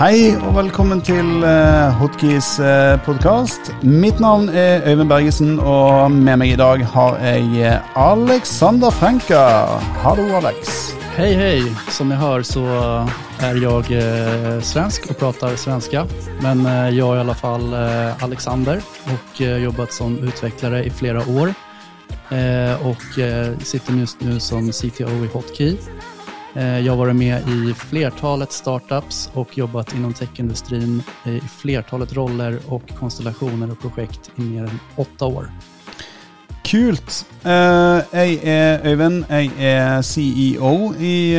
Hei og velkommen til uh, Hotkeys uh, podkast. Mitt navn er Øyvind Bergesen, og med meg i dag har jeg uh, Alexander Frenka. Hallo, Alex. Hei, hei. Som jeg hører, så er jeg eh, svensk og prater svensk. Men jeg er i alle fall eh, Alexander og eh, jobbet som utvikler i flere år. Og eh, sitter just nu som CTO i Hotkey. Eh, jag har varit med i flertalet startups och jobbat inom techindustrin i flertalet roller och konstellationer och projekt i mer än åtta år. Kult. Eh, jeg er Øyvind. Jeg er CEO i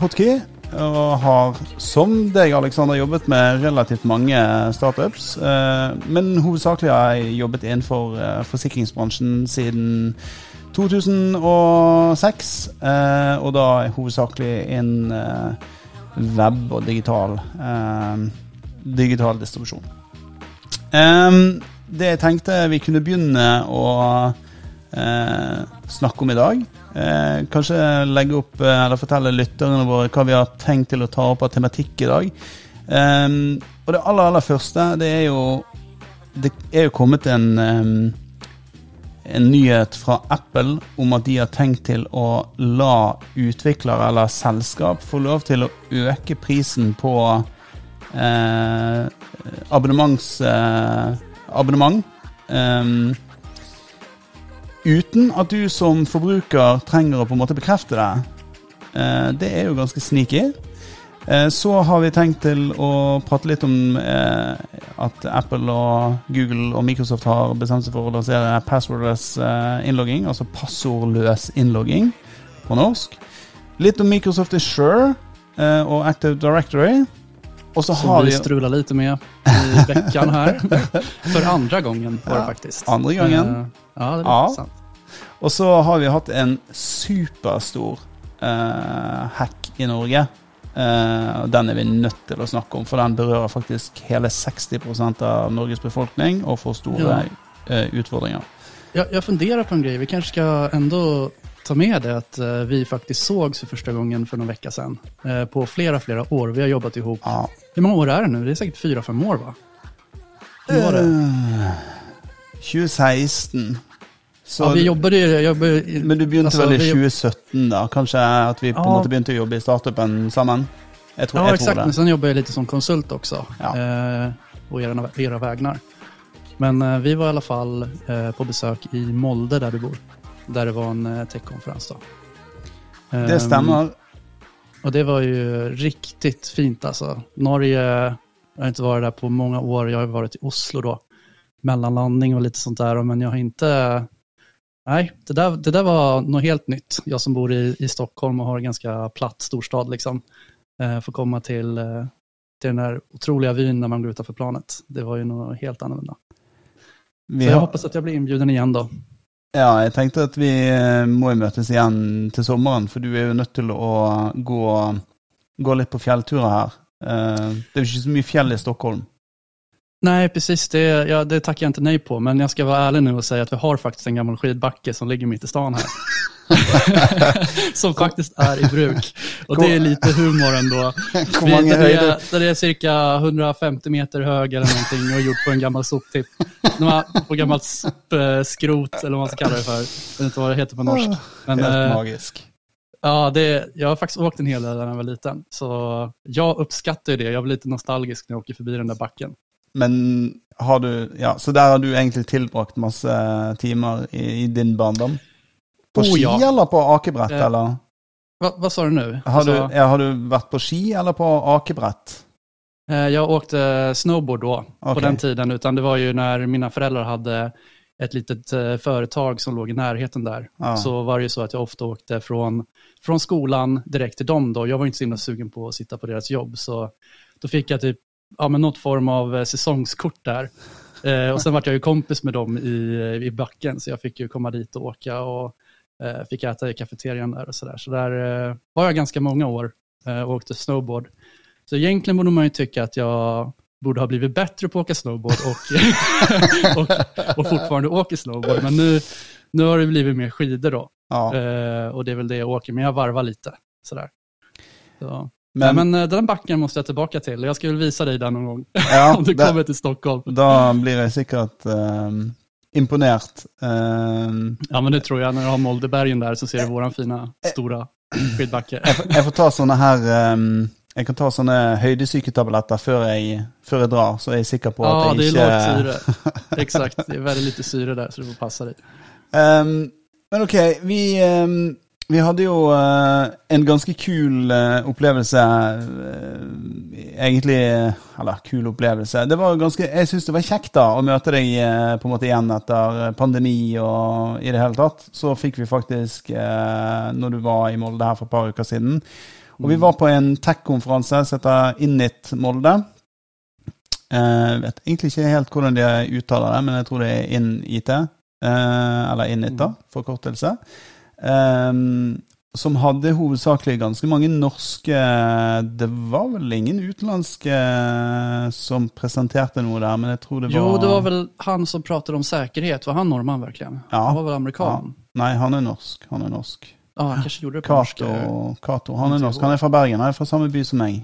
Hotkey. Og har, som deg, Alexander, jobbet med relativt mange startups. Eh, men hovedsakelig har jeg jobbet innenfor eh, forsikringsbransjen siden 2006. Eh, og da hovedsakelig innen eh, web og digital, eh, digital distribusjon. Det jeg tenkte vi kunne begynne å eh, snakke om i dag. Eh, kanskje legge opp, eh, eller fortelle lytterne våre hva vi har tenkt til å ta opp av tematikk i dag. Og det aller, aller første, det er jo Det er jo kommet en en nyhet fra Apple om at de har tenkt til å la utviklere eller selskap få lov til å øke prisen på eh, abonnements, eh, abonnement. Um, uten at du som forbruker trenger å på en måte bekrefte det. Uh, det er jo ganske sneaky. Eh, så har vi tenkt til å prate litt om eh, at Apple og Google og Microsoft har bestemt seg for å lansere passwordless eh, innlogging, altså passordløs innlogging på norsk. Litt om Microsoft Assure Sure og Active Directory. Och så har vi strular lite med i veckan här. För andra gången var det faktisk. andra gången. Eh, Ja, det är Ja. sant. Og så har vi hatt en superstor uh, hack i Norge. Eh, og den er vi nødt til å snakke om, for den berører faktisk hele 60% av Norges befolkning og får store eh, utfordringer. Jeg, jeg funderer på en greie. Vi kanskje skal enda ta med det at uh, vi faktisk sågs for første gangen for noen uker siden. Eh, på flere flere år. Vi har jobbet ihop. Ja. Hvor mange år er det nå? Det er sikkert fire-fem år va? Hur var det? Eh, 2016. Så, ja, vi jobber, i- men du begynte altså, vel i 2017, da? Kanskje at vi på en Ja. måte begynte å jobbe i startupen sammen? Jeg tror, Ja, jeg exakt. Men sen jobbar jag lite som konsult också. Ja. Eh, och era, era vägnar. Men eh, vi var i alla fall eh, på besök i Molde där du bor. Där det var en eh, techkonferens då. Det stemmer. Och det var ju riktigt fint alltså. Norge, jag har inte varit där på många år. Jag har varit i Oslo då. Mellanlandning och lite sånt där. Men jag har inte... Nej, det där, det där var något helt nytt. Jag som bor i, i Stockholm och har en ganska platt storstad liksom. Eh, får komma till, eh, till den här otroliga vyn när man går utanför planet. Det var ju något helt annorlunda. Vi Så jag har, hoppas att jag blir inbjuden igen då. Ja, jeg tenkte at vi eh, må møtes igjen til sommeren, for du er jo nødt til å gå, gå litt på fjellturer her. Eh, Det er jo ikke så mye fjell i Stockholm. Nej, precis. Det, ja, det tackar jag inte nej på. Men jag ska vara ärlig nu och säga att vi har faktiskt en gammal skidbacke som ligger mitt i stan här. som faktiskt är i bruk. Och det är lite humor ändå. Vi, där, det är, där det är cirka 150 meter hög eller någonting och gjort på en gammal soptipp. På gammalt skrot eller vad man ska kalla det för. Jag vet inte vad det heter på norsk. Men, Helt eh, magisk. Ja, det, jag har faktiskt åkt en hel del när jag var liten. Så jag uppskattar ju det. Jag blir lite nostalgisk när jag åker förbi den där backen. Men har du Ja, så der har du egentlig tilbrakt masse timer i, i din barndom? På Oh, ski ja. eller på akebrett, Eh, eller? Hva, hva, sa du nå? Har du, ja, har du vært på ski eller på akebrett? eh, jeg åkte snowboard då, på den tiden. Utan det var jo når mine foreldre hadde ett litet eh, företag som låg i närheten där. Ah. Så var det ju så att jag ofta åkte från, från skolan direkt till dem då. Jag var inte så himla sugen på att sitta på deras jobb. Så då fick jag typ ja, men något form av eh, säsongskort där. Eh, och sen var jag ju kompis med dem i, i backen. Så jag fick ju komma dit och åka och eh, fick äta i kafeterian där och sådär. Så där eh, var jag ganska många år eh, och åkte snowboard. Så egentligen borde man ju tycka att jag borde ha blivit bättre på att åka snowboard och, och, och fortfarande åker snowboard. Men nu, nu har det blivit mer skidor då. Ja. Eh, och det är väl det jag åker, men jag varvar lite. Sådär. Så, Men, men eh, den backen måste jag tillbaka till. Jag ska väl visa dig den någon gång. Ja, Om du kommer till Stockholm. Da blir jeg sikkert eh, imponert. Eh, Ja, men det tror jag. När du har Moldebergen där så ser du våran fina, stora skidbacke. jeg, får- jeg får ta sånne her Um, Jeg kan ta sånne høydesyketabletter før jeg, før jeg drar, så jeg er jeg sikker på at det Ja, det ikke lavt syre. Exakt, det er veldig lite syre der, så du får passa deg. Um, men ok, vi, ehm, vi hadde jo uh, en ganske kul uh, opplevelse uh, Egentlig Eller kul opplevelse. Det var ganske, jeg syns det var kjekt da å møte deg på en måte igjen etter pandemi og i det hele tatt. Så fikk vi faktisk, når du var i Molde her for et par uker siden Og vi var på en tech-konferanse som heter Innit Molde. Jeg vet egentlig ikke helt hvordan de uttaler det, men jeg tror det er InIT. Eller Innit, da, forkortelse. Ehm, som hadde hovedsakelig ganske mange norske Det var vel ingen utenlandske som presenterte noe der, men jeg tror det var Jo, det var vel han som pratet om sikkerhet. Var han nordmann, virkelig? Ja. Han var vel amerikaner? Ja. Nei, han er norsk. Han er norsk. Ja, han kanskje gjorde det på Kato, norsk. Kato. Han er norsk. Han er fra Bergen. Han er fra samme by som meg.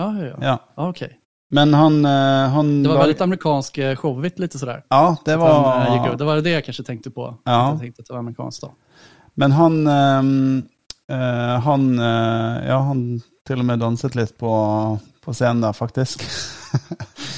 Ja, ja, ja. Ja. Men han, eh, han Det var väldigt amerikansk showvitt showigt lite sådär. Ja, det eh, var. Det var det jag kanske tänkte på. Ja. Jag tänkte att det var amerikanskt då. Men han ehm, eh, Han eh, Ja, han til og med danset litt på, på scenen der, faktisk.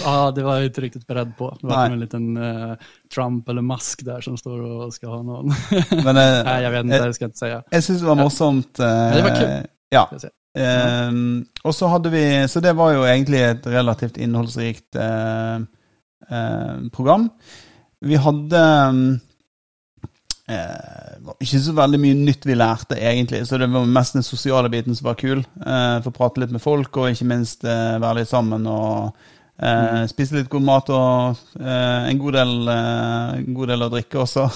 Ja, det var jag inte riktigt beredd på. Det var Nej. en liten eh, Trump eller Musk där som står och ska ha någon. Men eh, Nej, jag vet inte, eh, det ska jag inte säga. jeg syns det var morsomt. eh, det var kul. Ja. Jag. Ehm, og så hadde vi Så det var jo egentlig et relativt innholdsrikt eh, eh, program. Vi hadde ehm, eh, det var ikke så veldig mye nytt vi lærte, egentlig. Så det var mest den sosiale biten som var kul. Eh, Få prate litt med folk, og ikke minst eh, være litt sammen og eh, spise litt god mat og eh, en, god del, eh, en god del å drikke også.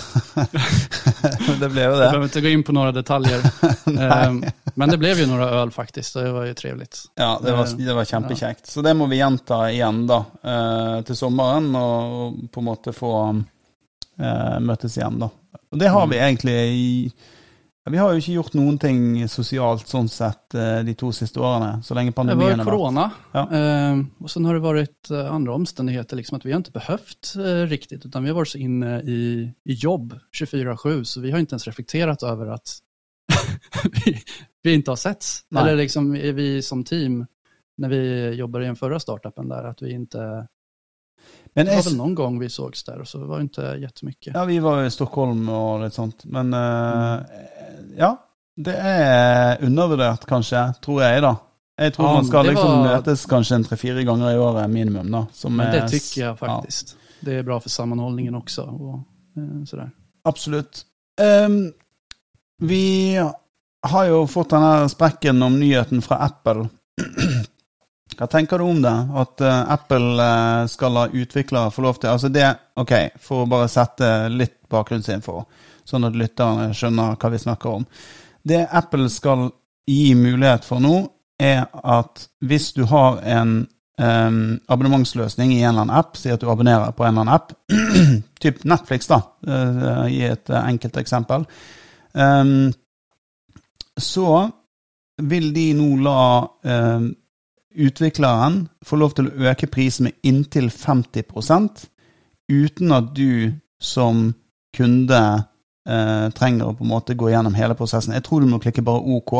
det ble jo det. det. behöver ikke gå inn på noen detaljer. Ehm, Men det ble jo noen øl, faktisk. Så det var jo trivelig. Ja, det var, det var kjempekjekt. Så det må vi gjenta igjen da, eh, til sommeren, og, på en måte få eh, møtes igjen, da. Og det har vi egentlig i ja, Vi har jo ikke gjort noen ting sosialt sånn sett eh, de to siste årene, så lenge pandemien har pandemien Det har vært. korona, Ja. eh, og så har det vært andre omstendigheter. omständigheter, liksom at vi har ikke behøvd eh, riktig, utan vi har vært så inne i, i jobb 24-7, så vi har ikke ens reflektert over at vi, vi ikke har sett. Eller liksom vi som team, når vi jobber i den forrige startupen der, at vi inte, Men det var väl någon gång vi sågs där och så var det inte jättemycket. ja, vi var i Stockholm og litt sånt, men mm. ja. Det er undervurdert, kanskje, tror jeg, da. Jeg tror Ja, man skal liksom var- møtes kanskje en tre-fire ganger i året minimum, da. Som Men er det s- jeg faktisk. ja. Det er bra for sammenholdningen også. og eh, sådär. Absolutt. Um, vi har jo fått denne sprekken om nyheten fra Apple. Hva tenker du om det? At uh, Apple uh, skal la utviklere få lov til Altså det, ok, for å bare sette litt bakgrunnsinfo, sånn at lytterne skjønner hva vi snakker om. Det Apple skal gi mulighet for nå, er at hvis du har en um, abonnementsløsning i en eller annen app, si at du abonnerer på en eller annen app, typ Netflix, da, uh, i et enkelt eksempel, um, så vil de nå la em, utvikleren får lov til å øke prisen med inntil 50% uten at du som kunde eh, trenger å på en måte gå gjennom hele prosessen. Jeg tror du må klikke bare OK.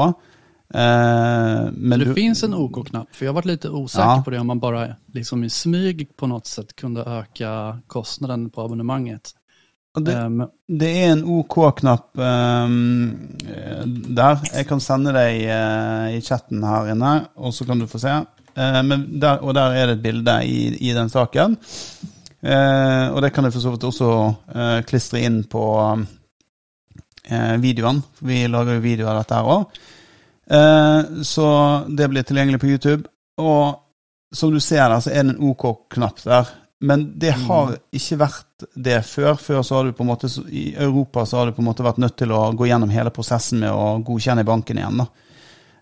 Eh, men det du, finns en OK-knapp, for jeg har vært litt usikker Ja. på det, om man bare liksom i smyg på något sätt kunde öka kostnaden på abonnemanget. Det, Ehm, Det er en OK-knapp ehm, eh, der. Jeg kan sende deg uh, i chatten her inne, og så kan du få se. Uh, men der, og der er det et bilde i, i den saken. Uh, og det kan jeg for så vidt også klistre inn på videoen. Vi lager jo video av dette her òg. Så det blir tilgjengelig på YouTube. Og som du ser der, så er det en OK-knapp der. Men det har ikke vært det før. Før så har du på en måte, I Europa så har du på en måte vært nødt til å gå gjennom hele prosessen med å godkjenne i banken igjen. da.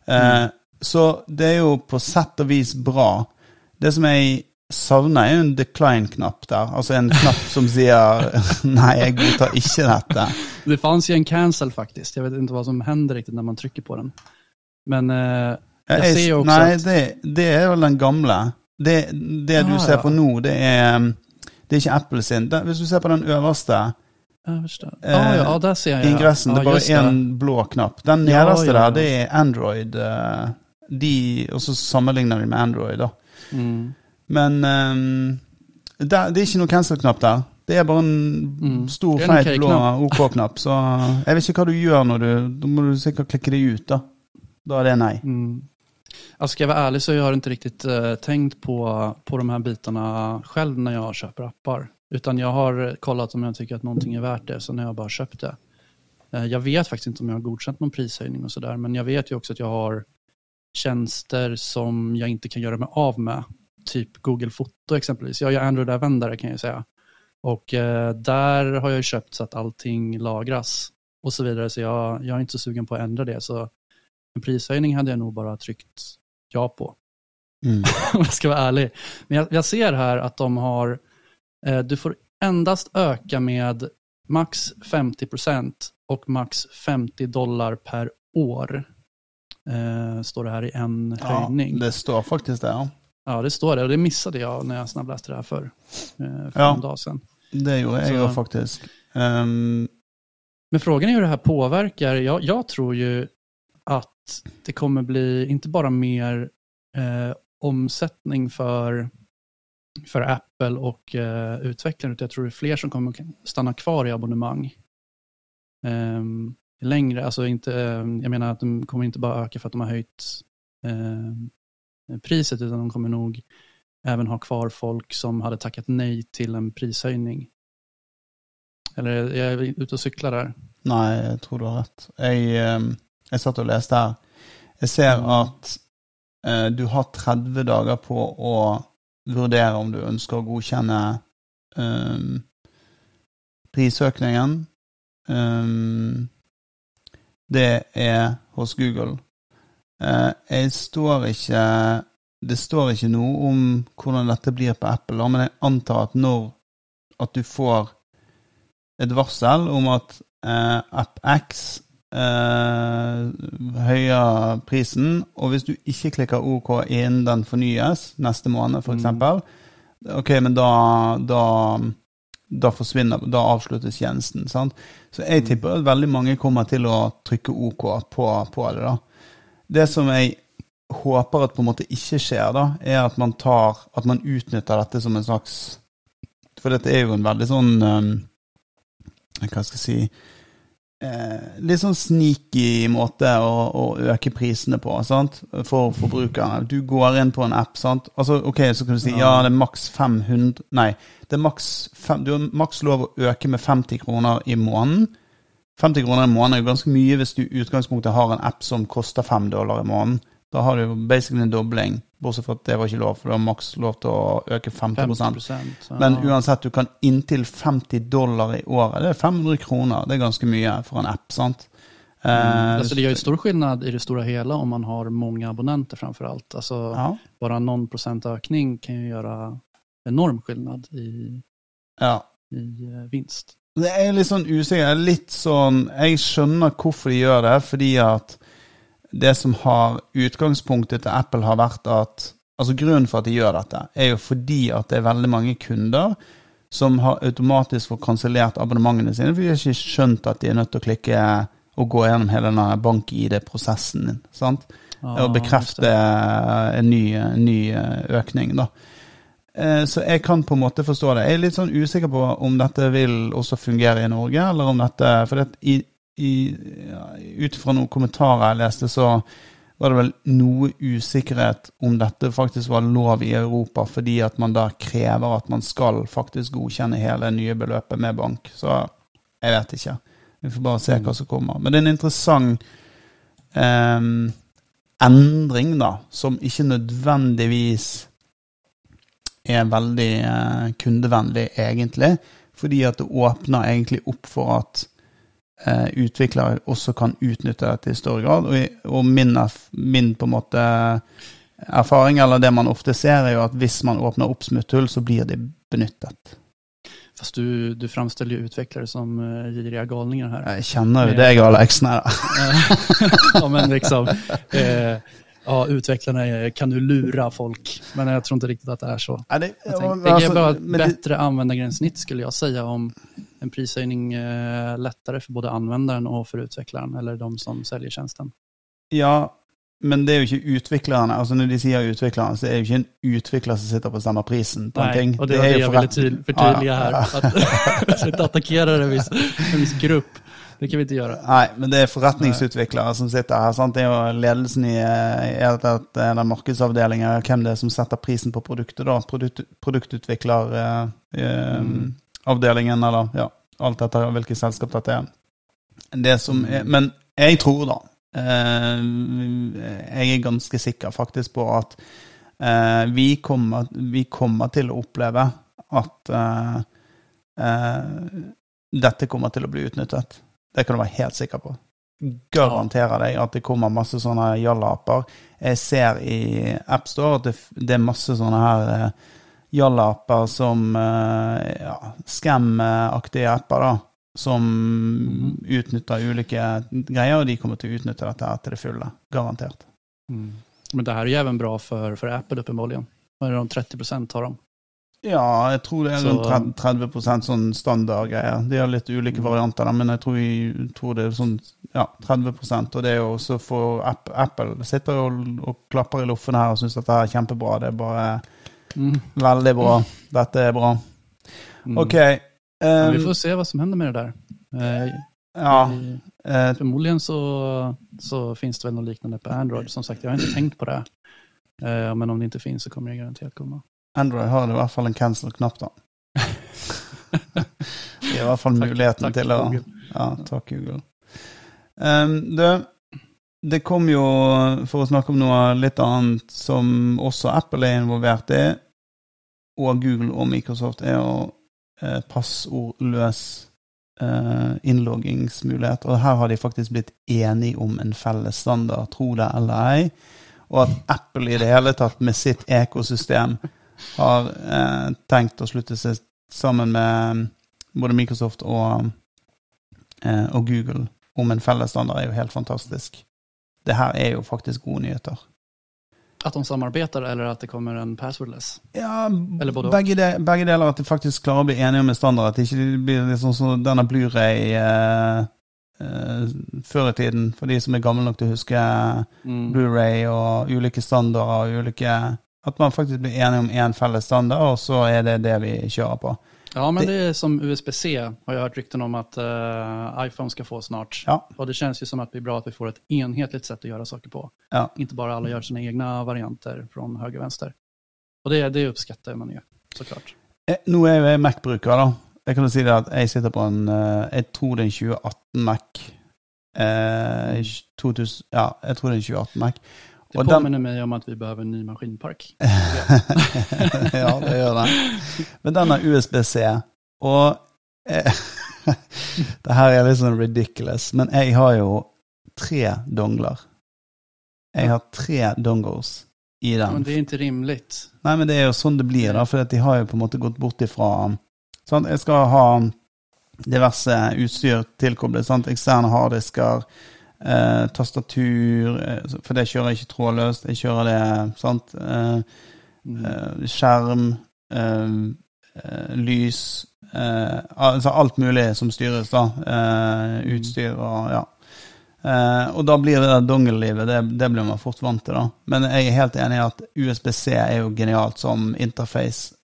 Eh, Så det er jo på sett og vis bra. Det som jeg savner, er jo en decline-knapp der. Altså en knapp som sier 'nei, jeg godtar ikke dette'. det fanns jo en cancel faktisk. Jeg vet ikke hva som hender riktig når man trykker på den. Men eh, Jeg Jeg- ser jo også Nei, at- det, det er vel den gamle. Det, det du Ah, ser ja. på nå, det er Det er ikke Apple sin. Den, hvis du ser på den øverste Øverste. Ah, Eh, ja, ja, der ser jeg. ingressen, det er bare én blå knapp. Den nederste ja, ja. der, det er Android. eh, De, og så sammenligner de med Android, da. Mm. Men ehm, der, det er ikke noen cancel-knapp der. Det er bare en Mm. stor, er feit blå OK-knapp. OK-knapp. Så jeg vet ikke hva du gjør når du Da må du sikkert klikke det ut, da. Da er det nei. Mm. Alltså, ska jag vara ärlig så jag har inte riktigt eh, tänkt på, på de här bitarna själv när jag köper appar. Utan jag har kollat om jag tycker att någonting är värt det, sen har jag bara köpt det. Eh, jag vet faktiskt inte om jag har godkänt någon prishöjning och sådär, men jag vet ju också att jag har tjänster som jag inte kan göra mig av med. Typ Google Foto exempelvis. Jag är Android-användare kan jag säga. Och eh, där har jag köpt så att allting lagras och så vidare. Så jag, jag är inte så sugen på att ändra det. Så en prishöjning hade jag nog bara tryckt ja på, Mm. om jag ska vara ärlig. Men jag, jag ser här att de har, eh, du får endast öka med max 50% och max 50 dollar per år. Eh, står det här i en Ja, höjning. det står faktisk det, ja. Ja, det står det och det missade jag när jag snabbläste det här för, eh, för Ja. en dag sedan. Det gjorde jeg Så- òg, faktisk. Um, Men frågan är hur det här påverkar. Jag, jag tror ju att det kommer bli inte bara mer eh, omsättning för, för Apple och eh, utvecklare, utan jag tror det är fler som kommer stanna kvar i abonnemang. Ehm, längre, alltså inte, eh, jag menar att de kommer inte bara öka för att de har höjt eh, priset, utan de kommer nog även ha kvar folk som hade tackat nej till en prishöjning. Eller är jag ute och cyklar där? Nei, jeg tror du har rett. Jeg, ehm, jeg satt og leste her. Jeg ser Mm. at eh, du har 30 dager på å vurdere om du ønsker å godkjenne um, prisøkningen. Um, det er hos Google. Eh, jeg står ikke Det står ikke noe om hvordan dette blir på Apple, men jeg antar at når at du får et varsel om at eh, AppX eh, høyer prisen, og hvis du ikke klikker OK innen den fornyes neste måned, f.eks., Mm. ok, men da, da, da forsvinner Da avsluttes tjenesten. Sant? Så jeg Mm. tipper at veldig mange kommer til å trykke OK på, på det. da. Det som jeg håper at på en måte ikke skjer, da, er at man tar At man utnytter dette som en slags For dette er jo en veldig sånn um, Hva skal jeg si Litt sånn sneaky måte å, å øke prisene på sant? for forbrukerne. Du går inn på en app, sant. Altså, ok, Så kan du si ja, det er maks 500 Nei, det er maks du har maks lov å øke med 50 kroner i måneden. 50 kroner i måneden er jo ganske mye hvis du i utgangspunktet har en app som koster 5 dollar i måneden. Da har du basically en dobling, bortsett fra at det var ikke lov, for det var maks lov til å øke 50 så, Men ja. uansett, du kan inntil 50 dollar i året. Det er 500 kroner. Det er ganske mye for en app, sant? Eh, Mm. Alltså det gjør jo stor skillnad i det stora hela om man har mange abonnenter framfor alt. Altså, ja, Bare noen prosent økning kan jo gjøre enorm skillnad i, ja. i uh, vinst. Det er litt sånn usikker. Er Litt sånn Jeg skjønner hvorfor de gjør det, fordi at det som har utgangspunktet til Apple har vært at Altså Grunnen for at de gjør dette, er jo fordi at det er veldig mange kunder som har automatisk får kansellert abonnementene sine, for de har ikke skjønt at de er nødt til å klikke og gå gjennom hele denne bank-ID-prosessen din. sant? Ja, og bekrefte en ny, en ny eh, økning, da. Eh, Så jeg kan på en måte forstå det. Jeg er litt sånn usikker på om dette vil også fungere i Norge, eller om dette For det, i, ut fra noen kommentarer jeg leste, så var det vel noe usikkerhet om dette faktisk var lov i Europa, fordi at man da krever at man skal faktisk godkjenne hele nye beløpet med bank. Så jeg vet ikke. Vi får bare se hva som kommer. Men det er en interessant em, endring, da, som ikke nødvendigvis er veldig eh, kundevennlig, egentlig. Fordi at det åpner egentlig opp for at eh, utviklere også kan utnytte dette i større grad. Og, og min, min på en måte erfaring, eller det man ofte ser, er jo at hvis man åpner opp smutthull, så blir de benyttet. Fast du, du framstiller jo utviklere som uh, giriga galninger her. Jeg kjenner jo deg, Alex. Nei da. ja men liksom, eh, ja, utvecklarna kan du lura folk, men jag tror inte riktigt att det är så. Ja, det, Jag tänkte, ja, det bara ett men det- användargränssnitt skulle jag säga om en prishöjning eh, lättare för både användaren och för utvecklaren eller de som säljer tjänsten. Ja, men det er jo ikke utviklerne. altså Når de sier utviklerne, så er det jo ikke en utvikler som sitter på samme prisen på en Nej, ting. og det det er det jeg ville forret- her. Ah, Ja, Att, så inte attackera en viss, en viss grupp. Det kan vi ikke gjøre. Nei, men det er forretningsutviklere som sitter her. sant? Det er jo ledelsen i eh, i en av markedsavdelingene, hvem det er som setter prisen på produktet. da, Produkt, Produktutvikleravdelingen, eller ja, alt etter hvilket selskap dette er. Det som er men jeg tror, da eh, Jeg er ganske sikker faktisk på at eh, vi, kommer, vi kommer til å oppleve at eh, eh, dette kommer til å bli utnyttet. Det kan du være helt sikker på. Garanterer deg at det kommer masse sånne jalla-aper. Jeg ser i AppStore at det, det er masse sånne her eh, jalla-aper som eh, ja, Scam-aktige apper, da. Som utnytter ulike greier, og de kommer til å utnytte dette her til det fulle. Garantert. Men det här är ju även bra för, för Apple uppenbarligen. Vad är det, de 30 procent har de. Ja, jeg tror det er rundt 30 30 sånn standardgreier. De har litt ulike Mm. varianter, men jeg tror, jeg tror det er sånn ja, 30% Og det er jo også for App, Apple sitter og, og klapper i loffen her og syns dette er kjempebra. Det er bare Mm. veldig bra. Dette er bra. Mm. OK. Men vi ehm, får se hva som hender med det der. Eh, ja. eh, Förmodligen så, så finns det väl något liknande på Android. Som sagt, jag har inte tänkt på det. Eh, men om det inte finns så kommer det garanterat komma. Android har i hvert fall en cancel-knapp, da. Det er i hvert fall muligheten takk, til å Ja, takk, Google. Um, det, det kom jo, for å snakke om noe litt annet som også Apple er involvert i, og Google og Microsoft, er jo eh, passordløs eh, innloggingsmulighet. Og her har de faktisk blitt enige om en felles standard, tro det eller ei. Og at Apple i det hele tatt med sitt ekosystem har eh, tenkt å slutte seg sammen med både Microsoft og, eh, og Google om en felles standard, er jo helt fantastisk. Det her er jo faktisk gode nyheter. At de samarbeider, eller at det kommer en passwordless. Ja, Eller både begge, de, begge deler. At de faktisk klarer å bli enige om en standard. At det ikke blir liksom sånn som denne Blu-ray eh, eh, før i tiden, for de som er gamle nok til å huske Mm. Blu-ray og ulike standarder og ulike At man faktisk blir enige om én felles standard, og så er det det vi kjører på. Ja, men Det- det är som USB-C har jeg hørt rykten om at uh, iPhone skal få snart. Ja. Og det kjennes jo som at det blir bra at vi får et enhetligt sett å gjøre saker på. Ja. Inte bare alle gjør sine egne varianter fra høyre og venstre. Og det, det oppskatter man ju såklart. Eh, Nå er jo jeg Mac-bruker, da. Jeg kan jo si det at jeg sitter på en eh, Jeg tror det er en 2018 Mac. Eh, 2000, ja, jeg tror det er en 2018 Mac. Det Och den- påminner mig om att vi behöver en ny maskinpark. ja, det gjør det. Men den har USB-C, og eh, Det her er litt sånn ridiculous, men jeg har jo tre dongler. Jeg har tre dongles i den. Men det er ikke rimelig. Nei, men det er jo sånn det blir, da, for at de har jo på en måte gått bort ifra sånn, Jeg skal ha diverse utstyr tilkoblet. Sant? Eksterne harddisker, eh, tastatur eh, For det kjører jeg ikke trådløst. Jeg kjører det sant? Eh, Mm. eh, skjerm, eh, eh, lys Altså alt mulig som styres, da. Eh, utstyr og ja. Eh, og da blir det der dongle-livet, det, det blir man fort vant til, da. Men jeg er helt enig i at USBC er jo genialt som interface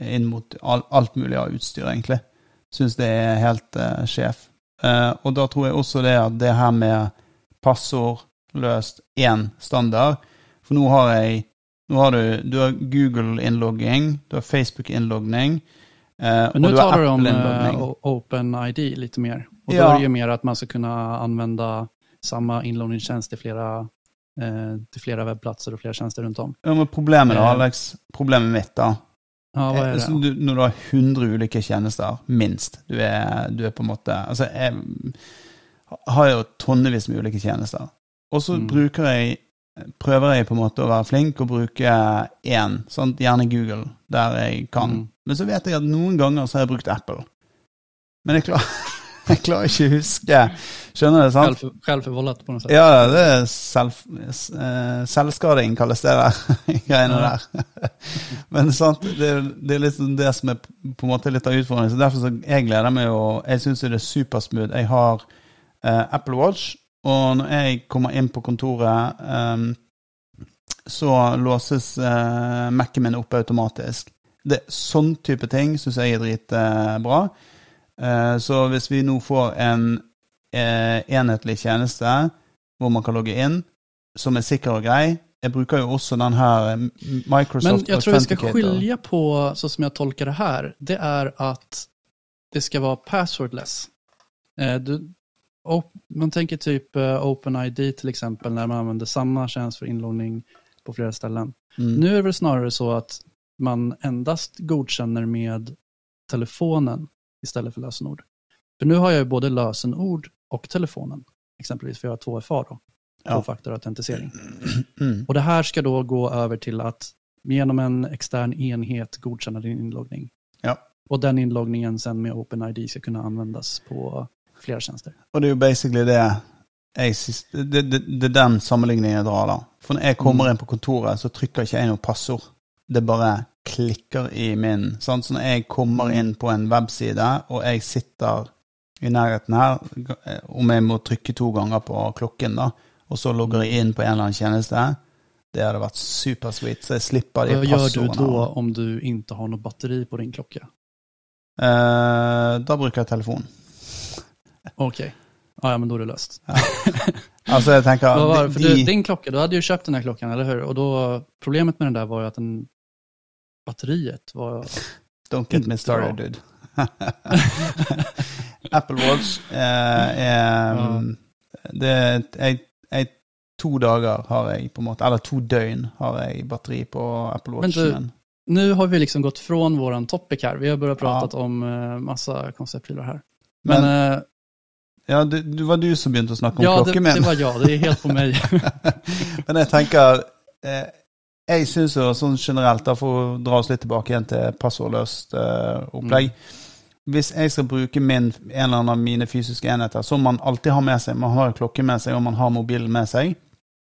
inn mot alt mulig av utstyr, egentlig. Syns det er helt sjef. Eh, og da tror jeg også det at det her med passord løst én standard For nå har jeg nå har du, du har Google-innlogging, du har Facebook-innloggning. Eh, Men nå tar du om uh, OpenID litt mer. Og Ja. da er det jo mer at man skal kunne anvende samme innloggingstjeneste til flere eh, till flere webbplatser och flera tjänster runt om. Ja, men problemet da, Eh. Alex, problemet mitt da, Ja, hva är Eh, det? Du, når du har 100 ulike tjenester, minst, du er, du er på en måte Altså, jeg har jo tonnevis med ulike tjenester. Og så Mm. bruker jeg Prøver jeg på en måte å være flink og bruke én, sant? gjerne Google, der jeg kan. Mm. Men så vet jeg at noen ganger så har jeg brukt Apple. Men det er klart Jeg klarer ikke å huske. Skjønner du? sant? Självförvållat på något sätt. Ja, det er selv, eh, selvskading, kalles det der. Greiene Ja. der. Men sant, det, er- det er litt det som er på en måte litt av utfordringen. Så derfor så jeg gleder meg jo Jeg syns det er supersmooth. Jeg har eh, Apple Watch, og når jeg kommer inn på kontoret, eh, så låses eh, Mac-en min opp automatisk. Det, sånn type ting syns jeg er dritbra. Eh, så hvis vi nå får en eh, enhetlig tjeneste hvor man kan logge inn, som er sikker og grei Jeg bruker jo også den her eh, Microsoft Men jeg tror vi skal skille på, så som jeg tolker det her, det er at det skal være passwordless. Eh, du, man tenker typ eh, OpenID til eksempel, når man anvender samme tjeneste for innlogging på flere ställen. Mm. Nu är det väl snarare så at man endast godkjenner med telefonen istället för lösenord. För nu har jag ju både lösenord och telefonen, exempelvis för jag har 2FA då, Ja. tvåfaktorautentisering. Mm. Och det här ska då gå över till att genom en extern enhet godkänna din inloggning. Ja. Och den inloggningen sen med OpenID ska kunna användas på flera tjänster. Og det er jo basically det jeg det, det, det er den sammenligningen jeg drar, da. For når jeg kommer Mm. inn på kontoret, så trykker ikke jeg noe passord. Det bare klikker i min. Sant? Så når jeg kommer inn på en webside, og jeg sitter i nærheten her, om jeg må trykke to ganger på klokken, da, og så logger jeg inn på en eller annen tjeneste, det hadde vært supersweet. Så jeg slipper de Hva gjør du da om du ikke har noe batteri på din klokke? Eh, da bruker jeg telefon. Ok. Ja, ja, men da er det löst. Altså, jeg tenker de, din klokke, du hadde jo kjøpt den klokken, klockan, eller hur? Og då, problemet med den der var jo at den, batteriet var... Don't get me started, dude. Apple Watch eh, er mm, Det jeg, jeg, To dager har jeg på en måte Eller to døgn har jeg batteri på Apple Watch. Men Nu har vi liksom gått fra vår topic her. Vi har börjat prata om eh, massa konceptprylar här. Men, Men, eh, Ja, det, det var du som begynte å snakke om ja, det, klokken min. det var jeg. Det er helt på meg. Men jeg tenker eh, Jeg syns sånn generelt, da for å dra oss litt tilbake igjen til passordløst uh, opplegg Hvis jeg skal bruke min, en eller annen av mine fysiske enheter, som man alltid har med seg Man har klokke med seg, og man har mobilen med seg.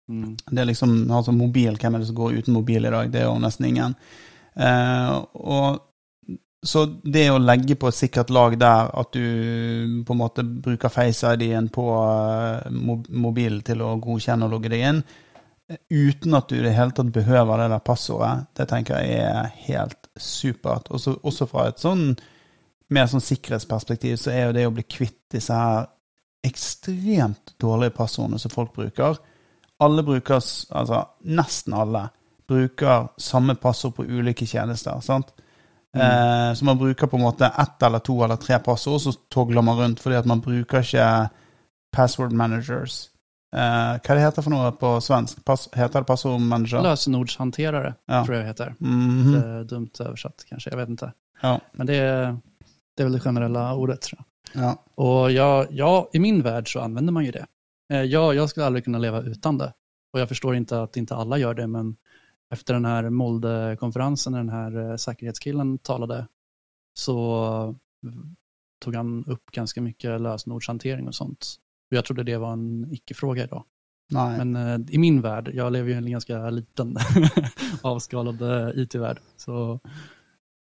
Mm. Det er liksom, altså mobil, Hvem er det som går uten mobil i dag? Det er jo nesten ingen. Uh, og Så det å legge på et sikkert lag der at du på en måte bruker Face-ID-en på eh, mobilen til å godkjenne og logge deg inn, eh, uten at du i det hele tatt behøver det der passordet, det tenker jeg er helt supert. Også, også fra et sånn mer sånn sikkerhetsperspektiv så er jo det å bli kvitt disse her ekstremt dårlige passordene som folk bruker. Alle bruker, altså nesten alle, bruker samme passord på ulike tjenester. sant? Eh, så man bruker på en måte ett eller to eller tre passord, så togler man rundt fordi at man bruker ikke password managers. Eh, hva det heter for noe på svensk? Pass, heter det passordmanager? Lösenordshanterare, Ja. tror jag heter. Mhm. Det er dumt oversatt, kanskje. Jeg vet ikke. Ja. Men det er, det er vel det generelle ordet tror jeg. ja. Og jag, ja, i min verden så anvender man jo det. Ja, Jag, jag skulle aldri kunne leve uten det. Og jeg forstår ikke at ikke alle gjør det, men efter den her Molde-konferansen, den her eh, talte, så tog han opp ganske mye løsenordshåndtering og sånt. Och jag trodde det var en icke-fråga idag. Nej. Men eh, i min värld, jag lever ju i en ganska liten avskalad eh, IT-värld, så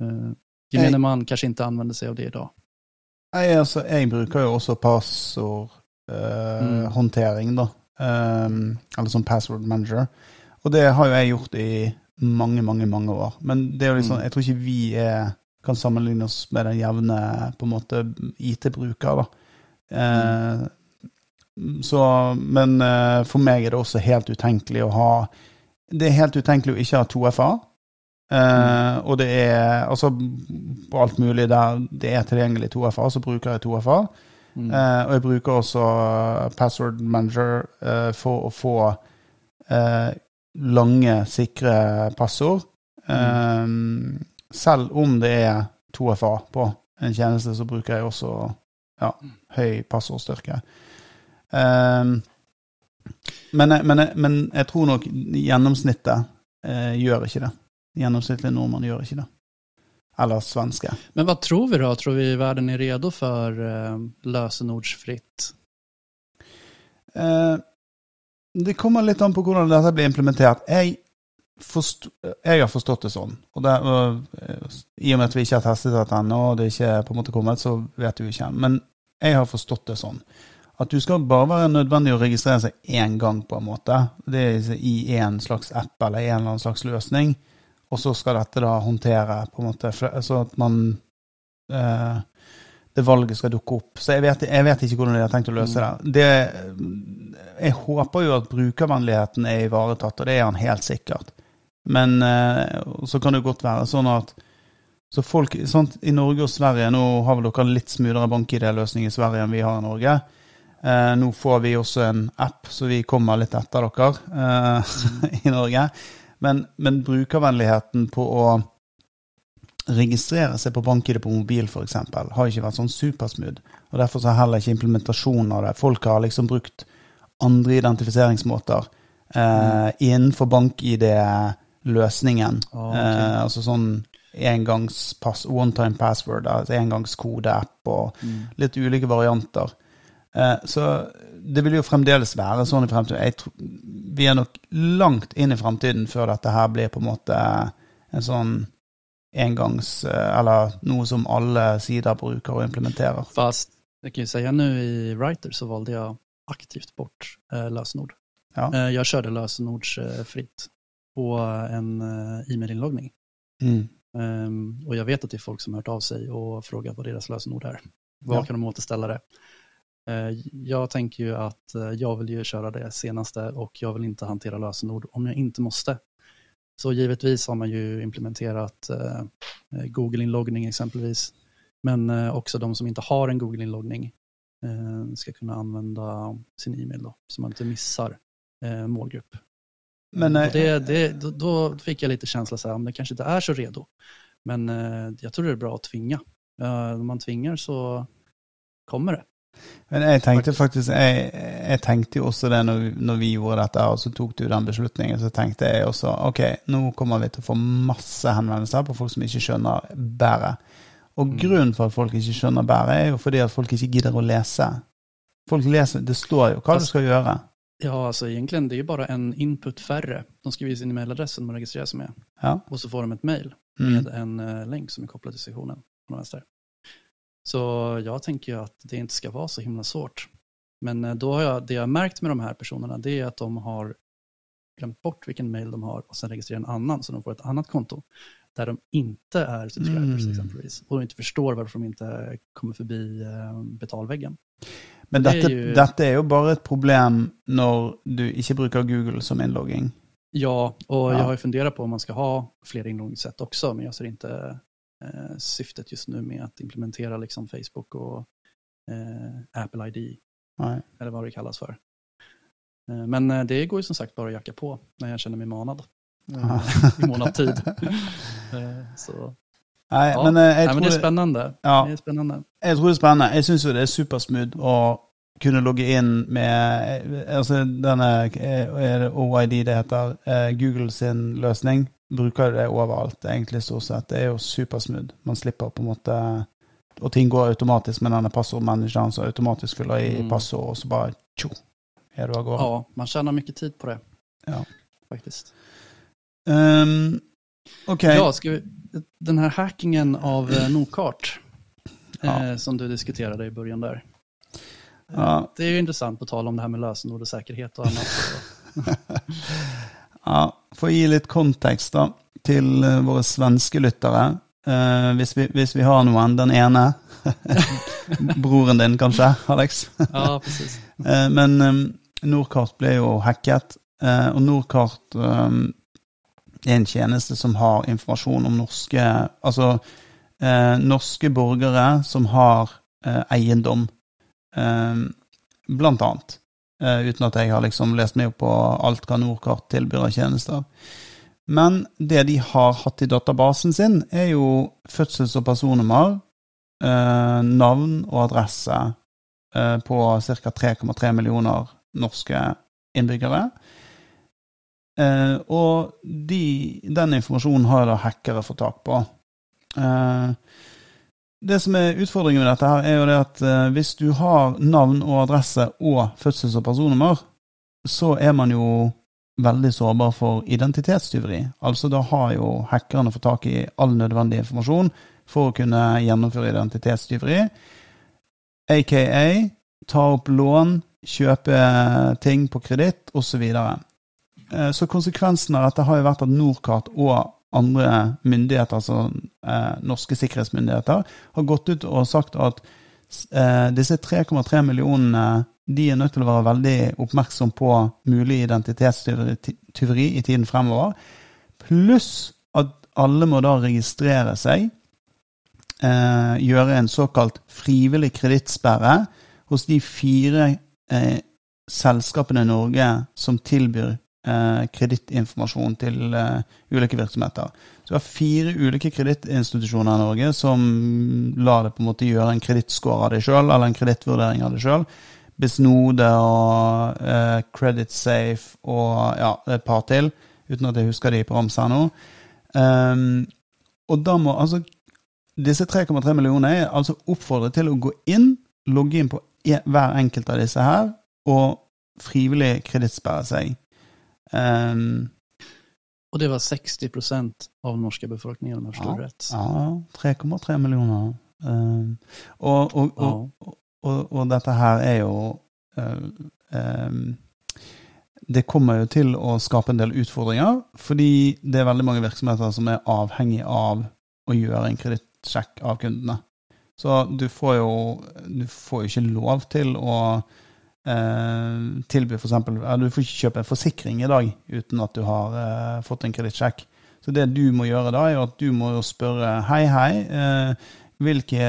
eh, gemene man kanske inte använder sig av det idag. Nei, altså, jeg bruker jo også Mm. då. Um, eller som password manager. Og det har jo jeg gjort i mange, mange mange år. Men det er jo liksom, Mm. jeg tror ikke vi er, kan sammenligne oss med den jevne på en måte IT-bruker. da. Eh, så, men eh, for meg er det også helt utenkelig å ha Det er helt utenkelig å ikke ha 2FA. Mm. og det er altså på alt mulig der det er tilgjengelig 2FA, så bruker jeg 2FA. Mm. Eh, og jeg bruker også eh, Password Manager eh, for å få eh, lange, sikre passord. Eh, selv om det er 2FA på en tjeneste, så bruker jeg også ja, høy passordstyrke. Eh, men, men, men jeg tror nok gjennomsnittet eh, gjør ikke det. Gjennomsnittlig nordmann gjør ikke det. eller svenske. Men hva tror vi da? Tror vi verden er redo for eh, lösenordsfritt? Eh, det kommer litt an på hvordan dette blir implementert. Jeg, jeg har forstått det sånn. Og, det, og I og med at vi ikke har testet dette ennå, og det ikke er på en måte kommet, så vet vi ikke. Men jeg har forstått det sånn. At du skal bare være nødvendig å registrere seg én gang, på en måte. Det er i en slags app eller en eller annen slags løsning. Og så skal dette da håndtere på en måte, så at man eh, det valget skal dukke opp. Så jeg vet, jeg vet, ikke hvordan de har tenkt å løse det. det. Jeg håper jo at brukervennligheten er ivaretatt, og det er han helt sikkert. Men eh, så kan det godt være sånn at så folk, sant, I Norge og Sverige Nå har vel dere litt smoothere bank-ID-løsning i Sverige enn vi har i Norge. Eh, nå får vi også en app, så vi kommer litt etter dere eh, i Norge. Men, men brukervennligheten på å registrere seg på bank-ID på mobil f.eks. har ikke vært sånn supersmooth. og Derfor har heller ikke implementasjonen av det. Folk har liksom brukt andre identifiseringsmåter eh, innenfor bank-ID-løsningen. Oh, okay. eh, altså sånn engangspass, one time password, altså engangskodeapp og mm. litt ulike varianter. Eh, så det vil jo fremdeles være sånn i fremtiden. vi er nok langt inn i fremtiden før dette her blir på en måte en sånn engangs, eh, eller noe som alle sider bruker og implementerer. Fast jag kan ju säga nu i Writer så valde jag aktivt bort eh, lösenord. Ja. Eh, jag körde lösenordsfritt på en eh, e-mailinloggning. Mm. Um, och jag vet att det är folk som har hört av sig och frågat vad deras lösenord är. hva ja. kan de återställa det? Uh, jag tänker ju att uh, jag vill ju köra det senaste och jag vill inte hantera lösenord om jag inte måste. Så givetvis har man ju implementerat uh, Google-inloggning exempelvis. Men också de som inte har en Google-inloggning ska kunna använda sin e-mail då, så man inte missar målgrupp. Men, det, det, då, fick jag lite känsla så här, om det kanske inte är så redo. Men eh, jag tror det är bra att tvinga. Eh, om man tvingar så kommer det. Men jeg tenkte faktisk, jeg, jeg tenkte jo også det når, når, vi gjorde dette, og så tok du den beslutningen, så tenkte jeg også ok, nå kommer vi til å få masse henvendelser på folk som ikke skjønner bæret. Og mm. grunnen for at folk ikke skjønner bæret, er jo fordi at folk ikke gidder å lese. Folk leser, Det står jo hva du skal gjøre. Ja, altså egentlig det er jo bare en input færre. De skriver sin e-mailadress som man seg sig med. Ja. og så får de et mail mm. med en uh, länk som er koblet til seksjonen. Så jag tänker att det inte ska vara så himla svårt. Men uh, då har jag, det jag har märkt med de här personerna det är att de har glömt bort vilken mail de har och sen registrerar en annan så de får ett annat konto där de inte är subscribers mm. exempelvis och de inte förstår varför de inte kommer förbi uh, betalväggen. Men dette, det er jo, dette er jo bare et problem når du ikke bruker Google som innlogging. Ja, og ja. jeg har jo fundert på om man skal ha flere innloggingssett også, men jeg ser inte eh, syftet just nu med att implementera liksom Facebook och eh, Apple ID, Nej. eller vad det kallas för. Eh, men eh, det går ju som sagt bara att jacka på när jag känner mig manad eh, i månad tid. Eh, så Nei, ja. men, Nei, men det er spennende. Ja, det er spennende. Jeg tror det er spennende. Jeg syns jo det er supersmooth å kunne logge inn med altså denne er det OID det heter, Google sin løsning. Bruker det overalt, egentlig, stort sett. Det er jo supersmooth. Man slipper på en måte Og ting går automatisk med denne passordmanageren som automatisk fyller i mm. passord, og så bare tjo, er du av gårde. Ja, man tjänar mye tid på det. Ja. Faktiskt. Um, Okay. Ja, ska vi, den här hackingen av eh, Nordkart ja. eh, som du diskuterade i början där. Ja. Det är ju intressant på tal om det här med lösenord och säkerhet och annat. ja, for å gi litt kontekst da, til uh, våre svenske lyttere. Uh, hvis, vi, hvis, vi, har noen, den ene Broren din, kanskje, Alex? ja, precis. Uh, men um, Nordkart ble jo hacket, og Nordkart um, er en tjeneste som har informasjon om norske Altså eh, norske borgere som har eh, eiendom, eh, blant annet. Eh, uten at jeg har liksom lest meg opp på alt hva Nordkart tilbyr av tjenester. Men det de har hatt i databasen sin, er jo fødsels- og personnummer, eh, navn og adresse eh, på ca. 3,3 millioner norske innbyggere. Og de, den informasjonen har da hackere fått tak på. Eh, det som er utfordringen med dette, her er jo det at eh, hvis du har navn og adresse og fødsels- og personnummer, så er man jo veldig sårbar for identitetstyveri. Altså da har jo hackerne fått tak i all nødvendig informasjon for å kunne gjennomføre identitetstyveri, aka ta opp lån, kjøpe ting på kreditt osv. Så, videre. Eh, så konsekvensen av dette har jo vært at Norcat og andre myndigheter, altså eh, norske sikkerhetsmyndigheter, har gått ut og sagt at eh, disse 3,3 millionene de er nødt til å være veldig oppmerksom på mulig identitetstyveri i tiden fremover. Pluss at alle må da registrere seg, eh, gjøre en såkalt frivillig kredittsperre hos de fire eh, selskapene i Norge som tilbyr eh, kredittinformasjon til eh, ulike virksomheter. Så vi har fire ulike kredittinstitusjoner i Norge som lar det på en måte gjøre en kredittscore av deg sjøl, eller en kredittvurdering av deg sjøl. Bisnode og eh, Credit Safe og ja, et par til, uten at jeg husker de på rams her nå. Um, og da må altså Disse 3,3 millioner er altså oppfordret til å gå inn, logge inn på e, hver enkelt av disse her, og frivillig kredittsperre seg. Um, och det var 60 procent av den norska befolkningen om jag förstår ja, rätt. Ja, 3,3 millioner. Um, og, og, og, og, og, dette her er jo uh, um, Det kommer jo til å skape en del utfordringer, fordi det er veldig mange virksomheter som er avhengig av å gjøre en kredittsjekk av kundene. Så du får jo du får ikke lov til å eh, tilby f.eks. Ja, du får ikke kjøpe en forsikring i dag uten at du har eh, fått en kredittsjekk. Så det du må gjøre da, er at du må spørre hei, hei. Eh, hvilke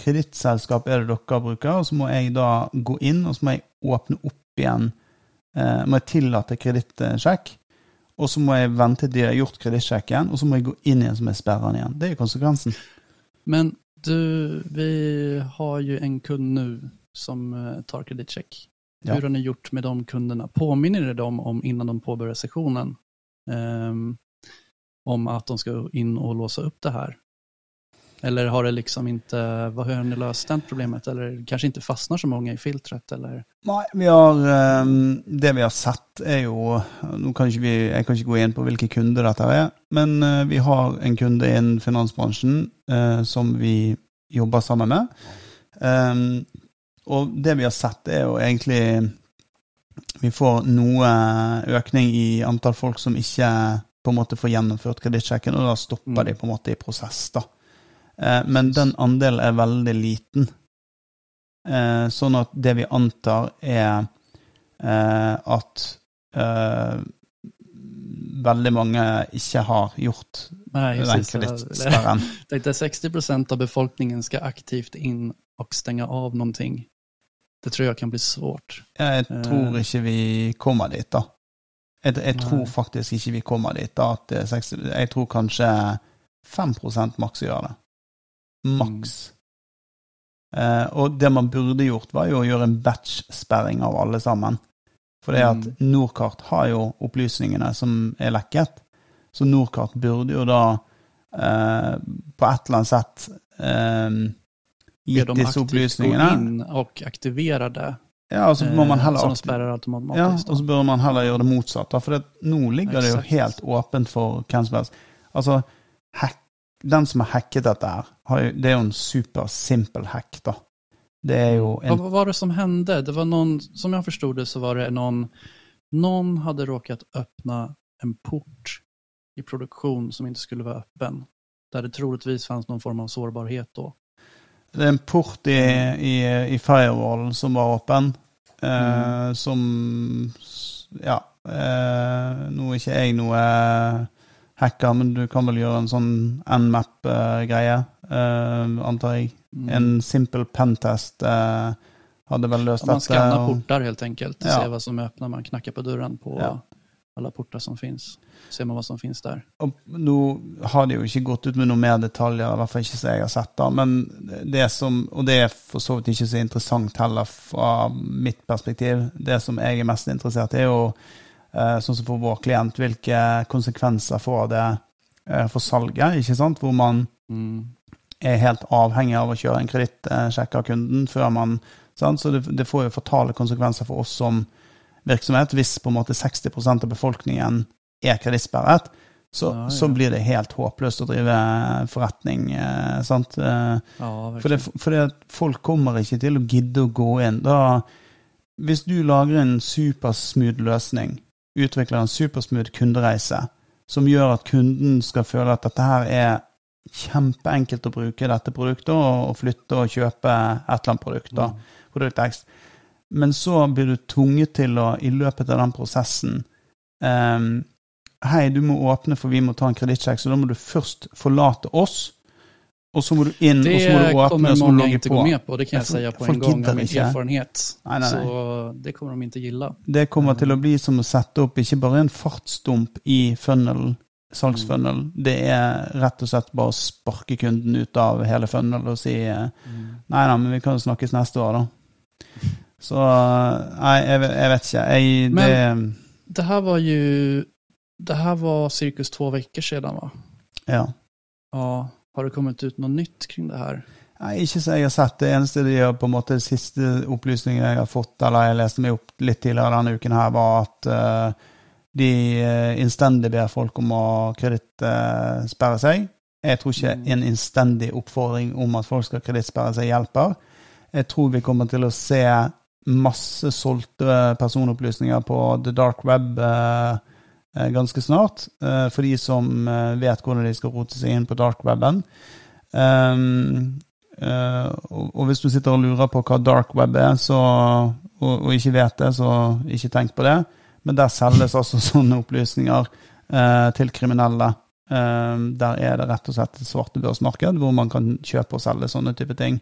kredittselskap er det dere bruker? Og så må jeg da gå inn, og så må jeg åpne opp igjen. Eh, må jeg tillate kredittsjekk. Og så må jeg vente til de har gjort kredittsjekken, og så må jeg gå inn igjen som er sperrende igjen. Det er jo konsekvensen. Men du, vi har jo en kund nå som eh, tar kreditcheck. Ja. Hur har ni gjort med de kunderna? Påminner ni dem om innan de påbörjar sessionen um, om att de ska in och låsa upp det här? Eller har det liksom inte, vad har ni löst det problemet? Eller kanske inte fastnar så många i filtret? Eller? Nei, vi har, um, det vi har sett er jo nå kan ikke vi, Jeg kan ikke gå inn på hvilke kunder dette er, men uh, vi har en kunde innen finansbransjen uh, som vi jobber sammen med. Um, og det vi har sett, er jo egentlig Vi får noe økning i antall folk som ikke på en måte får gjennomført kredittsjekken, og da stopper mm. de på en måte i prosess. da. Eh, men den andelen er veldig liten. Eh, sånn at det vi antar, er eh, at veldig mange ikke har gjort Nei, den kredittsperren. Det er 60% av befolkningen skal aktivt inn og stenge av noe det tror jeg kan bli svårt. Jeg tror ikke vi kommer dit, da. Jeg, jeg tror faktisk ikke vi kommer dit. da, at 60, Jeg tror kanskje 5 maks gjør det. Maks. Mm. Eh, og det man burde gjort, var jo å gjøre en batch-sperring av alle sammen. For det at mm. Norkart har jo opplysningene som er lekket. Så Norkart burde jo da eh, på et eller annet sett eh, gitt disse opplysningene. Gå inn og aktivere det. Ja, og så må man heller, eh, sperrer automatisk. Ja, og så bør man heller gjøre det motsatt. For det, nå ligger det jo helt åpent for hvem som helst. Altså, hack, den som har hacket dette her, det er jo en supersimpel hack, da. Det er jo en... Hva var det som hendte? Det var noen, som jeg forsto det, så var det noen Noen hadde råket åpne en port i produksjon som ikke skulle være åpen. Der det troligvis fantes noen form av sårbarhet da. Det er en port i, i, i firewallen som var åpen, eh, mm. som Ja. Eh, nå er ikke jeg noe hacker, men du kan vel gjøre en sånn nmap-greie, eh, antar jeg. Mm. En simpel pentest eh, hadde vel løst dette. Man skanner porter, helt enkelt. Ja. Se hva som åpner. Man knakker på døren på ja. alle porter som fins ser man hva som finnes der. Og nå har de jo ikke gått ut med noe mer detaljer, i hvert fall ikke som jeg har sett. da, men det som, Og det er for så vidt ikke så interessant heller fra mitt perspektiv. Det som jeg er mest interessert i, er jo eh, sånn som for vår klient, hvilke konsekvenser får det eh, for salget. ikke sant? Hvor man Mm. er helt avhengig av å kjøre en kredittsjekk av kunden før man sant? Så det, det får jo fatale konsekvenser for oss som virksomhet hvis på en måte 60% av befolkningen er kredittsperret. Så, Ja, ja. så blir det helt håpløst å drive forretning. Eh, sant? Eh, Ja, for det, for det folk kommer ikke til å gidde å gå inn. Da, hvis du lager en supersmooth løsning, utvikler en supersmooth kundereise, som gjør at kunden skal føle at dette her er kjempeenkelt å bruke dette produktet, og, flytte og kjøpe et eller annet produkt, da, produkt X. Men så blir du tvunget til å, i løpet av den prosessen ehm, Hei, du må åpne, for vi må ta en kredittsjekk, så da må du først forlate oss. Og så må du inn, og så må du åpne, og så må du logge på. på, det kan jeg si på en gang med av min erfarenhet. nei, nei. Så det kommer de ikke gille. Det kommer til å bli som å sette opp ikke bare en fartsdump i funnel, salgsfunnel. Det er rett og slett bare å sparke kunden ut av hele funnelen og si mm. nei da, men vi kan jo snakkes neste år, da. Så nei, jeg, vet- jeg vet ikke. Jeg, det Det her var ju, det här var cirkus två veckor sedan va? Ja. Ja, har det kommet ut noe nytt kring det her? Nei, ikke så jeg har sett. Det eneste de har på en måte siste opplysningen jeg har fått, eller jeg leste meg opp litt tidligere denne uken her, var at uh, de uh, innstendig ber folk om å kredittsperre seg. Jeg tror ikke Mm. en innstendig oppfordring om at folk skal kredittsperre seg, hjelper. Jeg tror vi kommer til å se masse solgte personopplysninger på the dark web eh, eh, ganske snart. eh, for de som eh, vet hvordan de skal rote seg inn på dark weben. Um, eh, og, hvis du sitter og lurer på hva dark web er, så, og, ikke vet det, så ikke tenk på det. Men der selges altså sånne opplysninger eh, til kriminelle. Der er det rett og slett et svartebørsmarked hvor man kan kjøpe og selge sånne type ting.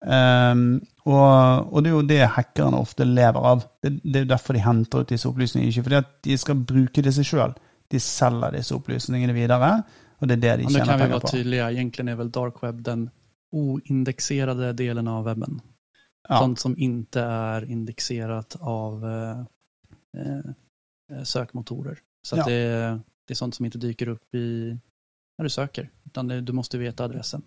Um, og, og det er jo det hackerne ofte lever av. Det, det er jo derfor de henter ut disse opplysningene. Ikke fordi at de skal bruke det seg sjøl. De selger disse opplysningene videre, og det er det de tjener penger på. nu det kan vi være tydelige. Egentlig er vel dark web den oindexerade delen av webben. Ja. Sånt som ikke er indeksert av eh, søkemotorer. Så Ja. att det, är- det er sånt som ikke dyker opp i når du søker. Utan det, du må vite adressen.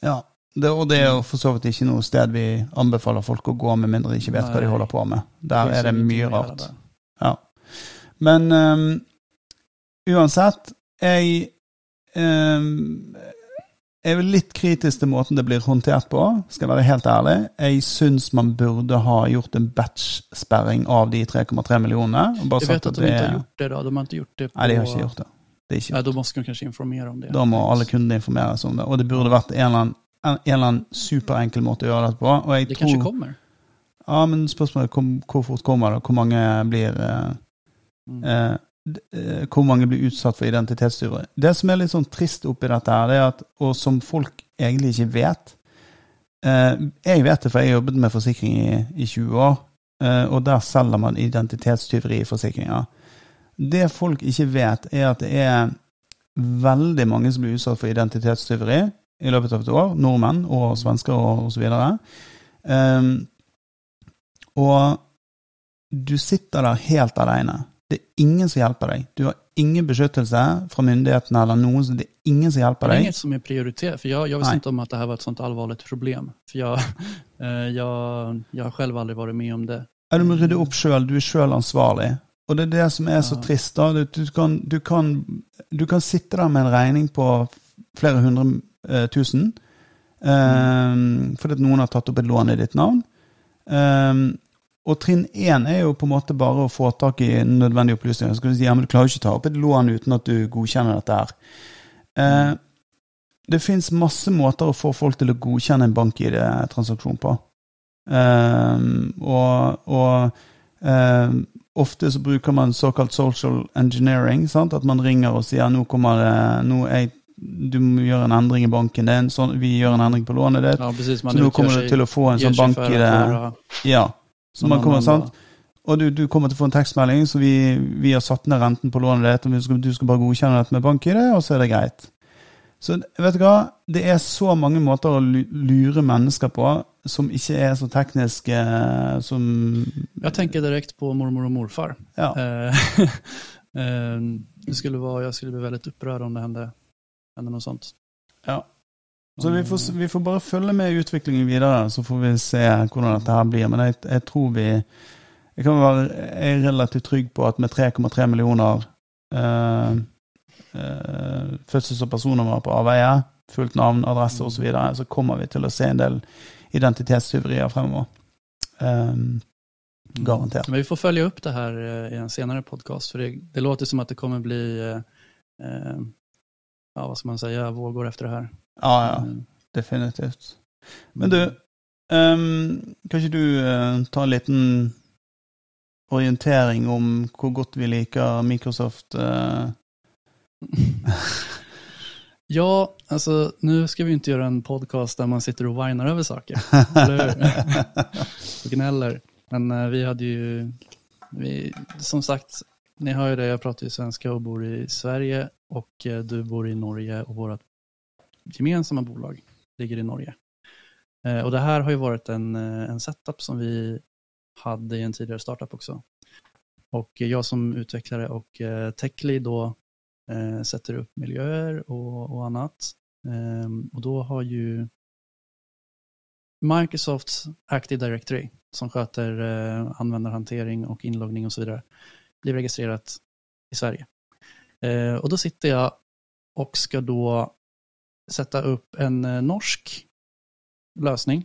Ja, det, og det er jo for så vidt ikke noe sted vi anbefaler folk å gå med mindre de ikke vet hva de holder på med. Der er det mye rart. Ja. Men um, uansett, jeg um, jeg er litt kritisk til måten det blir håndtert på, skal jeg være helt ærlig. Jeg syns man burde ha gjort en batch-sperring av de 3,3 millionene. Jag vet at, at de ikke har gjort det da. De har ikke gjort det på... Nei, de har ikke gjort det. det ikke Nej, då måste de kanskje informere om det. Da må alle kundene informeres om det. Og det burde vært en eller annen, en, en eller annen superenkel måte å gjøre dette på. Og jeg Det tror, kanskje kommer. Ja, men spørsmålet er hvor, fort kommer det? Hvor mange blir eh, Mm. eh, eh, Hvor mange blir utsatt for identitetstyveri? Det som er litt sånn trist oppi dette her, det er at, og som folk egentlig ikke vet eh, Jeg vet det, for jeg har jobbet med forsikring i, i 20 år, eh, og der selger man identitetstyveriforsikringer. Det folk ikke vet, er at det er veldig mange som blir utsatt for identitetstyveri i løpet av et år. Nordmenn og svensker og osv. Um, og du sitter der helt alene. Det er ingen som hjelper deg. Du har ingen beskyttelse fra myndighetene eller noen. som- Det er ingen som hjelper deg. Det er ingen inget som er prioritert, for jeg, jeg visste ikke om at det her var et sånt alvorlig problem. For jeg, jeg, jag, jag har selv aldri vært med om det. Ja, du må rydde opp sjøl. Du er sjøl ansvarlig. Og det er det som er så trist. da. Du, du, kan, du, kan, du kan sitte der med en regning på flere hundre eh, tusen eh, fordi noen har tatt opp et lån i ditt navn. Um, og trinn én er jo på en måte bare å få tak i nødvendige opplysninger. Så skal du si ja, men du klarer ikke ta opp et lån uten at du godkjenner dette her. Uh, det fins masse måter å få folk til å godkjenne en bank-ID-transaksjon på. Um, og og um, ofte så bruker man såkalt social engineering. Sant? At man ringer og sier nå kommer det nå er, du må gjøre en endring i banken din. Sånn, vi gjør en endring på lånet ditt. Ja, precis. Så nå kommer du til å få en sånn bank i det. Ja. Så man kommer, sant? Og du, du kommer til å få en tekstmelding, så vi, vi har satt ned renten på lånet ditt, og du skal, du skal bare godkjenne dette med bank-ID, og så er det greit. Så vet du hva? Det er så mange måter å lure mennesker på som ikke er så tekniske eh, som Jeg tenker direkt på mormor og morfar. Ja. Eh, eh, det skulle vara, jeg skulle bli veldig opprørt om det hände, hände noe sånt. Ja. Så vi får, vi får bare følge med i utviklingen videre, så får vi se hvordan dette her blir. Men jeg, jeg tror vi Jeg kan være jeg relativt trygg på at med 3,3 millioner eh, eh, fødsels- og personnummer på avveie, fullt navn, adresse osv., så, videre, så kommer vi til å se en del identitetstyverier fremover. Um, garantert. Men vi får følge opp det här eh, i en senere podcast, for det, det låter som at det kommer bli, eh, eh, ja vad ska man säga, vågor efter det här. Ja, ja, Mm. definitivt. Men du, um, kan du uh, ta en liten orientering om hvor godt vi liker Microsoft? Uh... Ja, alltså nu ska vi inte göra en podcast där man sitter och whinar över saker. Eller hur? och gnäller. Men eh, vi hade ju, vi, som sagt, ni hör ju det, jag pratar ju svenska och bor i Sverige och eh, du bor i Norge och vårt gemensamma bolag ligger i Norge. Eh, och det här har ju varit en, eh, en setup som vi hade i en tidigare startup också. Och jag som utvecklare och techlead då eh, sätter upp miljöer och, och annat. Eh, och då har ju Microsofts Active Directory som sköter eh, användarhantering och inloggning och så vidare blir registrerat i Sverige. Eh, och då sitter jag och ska då sätta upp en eh, norsk lösning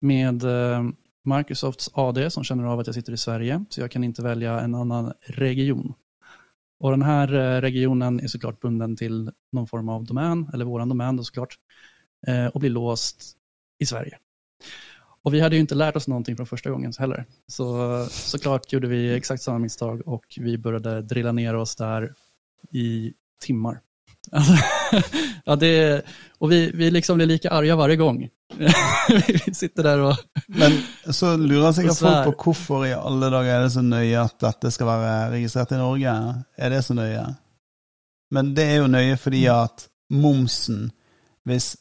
med eh, Microsofts AD som känner av att jag sitter i Sverige, så jag kan inte välja en annan region. Och den här eh, regionen är såklart bunden till någon form av domän, eller våran domän då såklart, och blir låst i Sverige. Och vi hade ju inte lärt oss någonting från första gången heller. Så såklart gjorde vi exakt samma misstag och vi började drilla ner oss där i timmar. Alltså, ja, det, och vi, vi liksom blir lika arga varje gång. vi sitter där och... Men så lurer sikkert Og folk på hvorfor i alle dager er det så nøye at dette skal være registrert i Norge. Er det så nøye? Men det er jo nøye fordi at momsen Hvis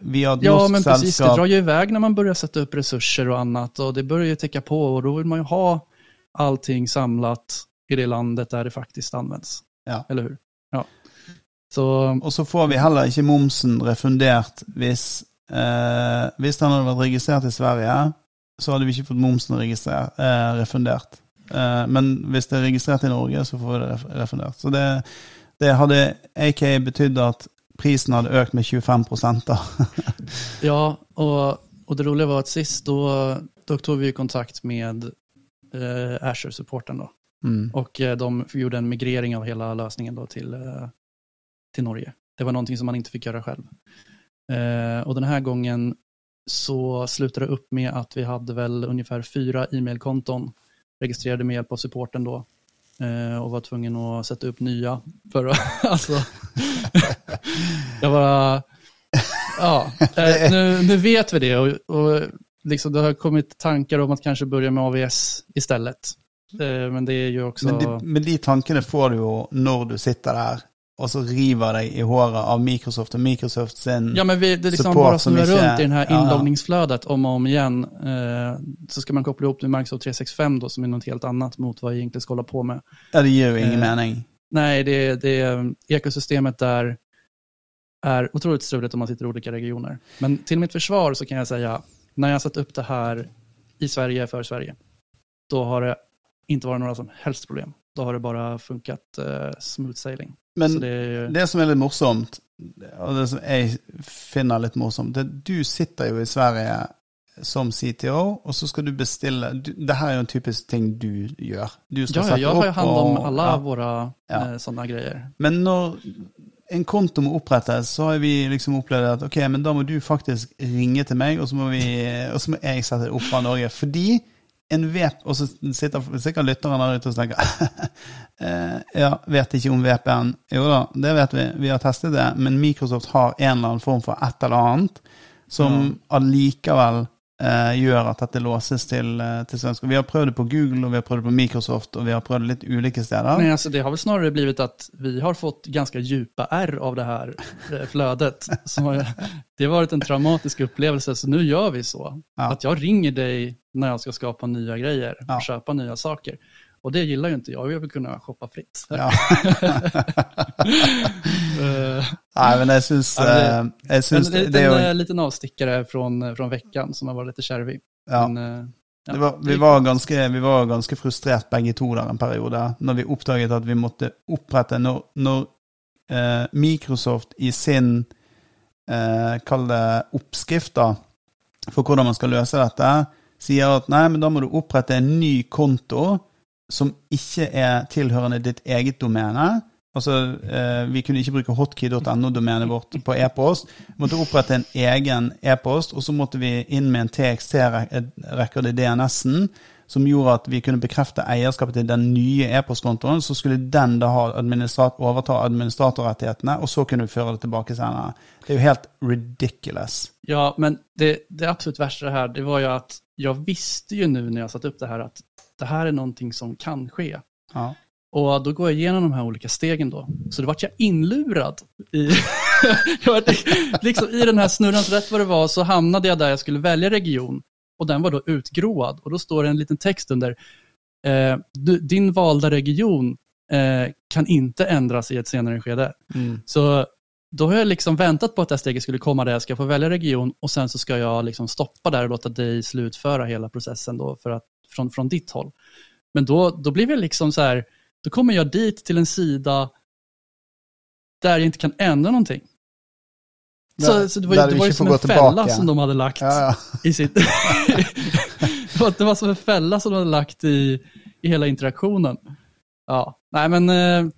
vi har Ja, men precis. Det drar ju iväg när man börjar sätta upp resurser och annat och det börjar ju täcka på och då vill man ju ha allting samlat i det landet där det faktiskt används. Ja. Eller hur? Ja. Så Og så får vi heller ikke momsen refundert hvis eh, Hvis den hadde vært registrert i Sverige, så hadde vi ikke fått momsen eh, refundert. Eh, men hvis det er registrert i Norge, så får vi det ref- refundert. Så det, det hadde AK betydd at prisen hadde økt med 25 da. ja, og, og, det rolige var at sist da, då tog vi kontakt med eh, Azure-supporten då. Mm. Og eh, de gjorde en migrering av hele løsningen då til, eh, til Norge. Det var noe som man ikke fikk gjøre selv. Eh, og denne gangen så slutade det opp med at vi hadde vel ungefär fyra e-mailkonton registrerade med hjelp av supporten då. Eh, och var tvungen att sätta upp nya för att, alltså, jag bara, ja, eh, nu, nu vet vi det och, och liksom det har kommit tankar om att kanske börja med AVS istället. Eh, Men det er jo også Men, de, men de tankene får du jo når du sitter der og så river deg i håret av Microsoft og Microsoft sin Ja, men vi, det liksom support bara som snurrar rundt runt i det här ja. inloggningsflödet om och om igen. Eh, så ska man koppla ihop det med Microsoft 365 då, som är något helt annat mot vad jag egentligen ska hålla på med. Ja, det gir jo ingen Eh, mening. Nej, det, det ekosystemet där är otroligt struligt om man sitter i olika regioner. Men till mitt försvar så kan jag säga, när jag satt upp det här i Sverige för Sverige, då har det inte varit några som helst problem. Då har det bara funkat eh, smooth sailing. Men det Det som er litt morsomt, og det som jeg finner litt morsomt, det er at du sitter jo i Sverige som CTO, og så skal du bestille du, Det her er jo en typisk ting du gjør. Du skal Ja, ja, jeg har jo hånd om alle alla ja. våre Ja. sånne greier. Men når en konto må opprettes, så har vi liksom opplevd at ok, men da må du faktisk ringe til meg, og så må, vi, og så må jeg sette det opp fra Norge. Fordi en VP Og så sitter sikkert lytteren der ute og tenker eh, Ja, vet ikke om VPN. Jo da, det vet vi. Vi har testet det. Men Microsoft har en eller annen form for et eller annet som allikevel gjør at dette låses til, eh, til svensk. Vi har prøvd det på Google, og vi har prøvd det på Microsoft, og vi har prøvd det litt ulike steder. Nej, altså, det har vel snarere blivit at vi har fått ganske djupa R av det her flødet. flödet. Har, det har vært en traumatisk opplevelse, så nå gjør vi så. Ja. At jeg ringer deg når jeg skal skapa nye grejer Ja. kjøpe nye nya saker. Och det gillar ju inte jag, jag vill kunna shoppa fritt. Ja. Eh, Nei, men jeg syns, Ja, det- eh, syns en det, det är en liten avstickare från, från veckan som har varit lite kärvig. ja. Men, eh, ja, var, vi, var ganske, vi var ganske frustrert begge to der en periode, når vi oppdaget at vi måtte opprette Når, når eh, Microsoft i sin eh, Kall det oppskrift da, for hvordan man skal løse dette, sier at nei, men da må du opprette en ny konto som ikke er tilhørende ditt eget domene. Altså, eh, Vi kunne ikke bruke hotkey.no-domenet vårt på e-post. Vi måtte opprette en egen e-post, og så måtte vi inn med en TXT-rekord i DNS-en, som gjorde at vi kunne bekrefte eierskapet til den nye e-postkontoen. Så skulle den da administrat overta administratorrettighetene, og så kunne vi føre det tilbake senere. Det er jo helt ridiculous. Ja, men det, det absolutt verste det det var jo at jeg visste jo nu når jeg satt opp det her, att det här är någonting som kan ske. Ja. Och då går jag igenom de här olika stegen då. Så då vart jag inlurad i, jag vart, liksom, i den här snurran, så rätt vad det var så hamnade jag där jag skulle välja region. Och den var då utgråad. Och då står det en liten text under. Eh, du, din valda region eh, kan inte ändras i ett senare skede. Mm. Så då har jag liksom väntat på att det här steget skulle komma där jag ska få välja region och sen så ska jag liksom stoppa där och låta dig slutföra hela processen då för att, från, från ditt håll. Men då, då blir det liksom så här, då kommer jag dit till en sida där jag inte kan ändra någonting. Så, Där- så det var, ju- det var ju som en tillbaka. fälla som de hade lagt Ja, ja. i sitt... det, var, det var som en fälla som de hade lagt i, i hela interaktionen. Ja, nej men eh,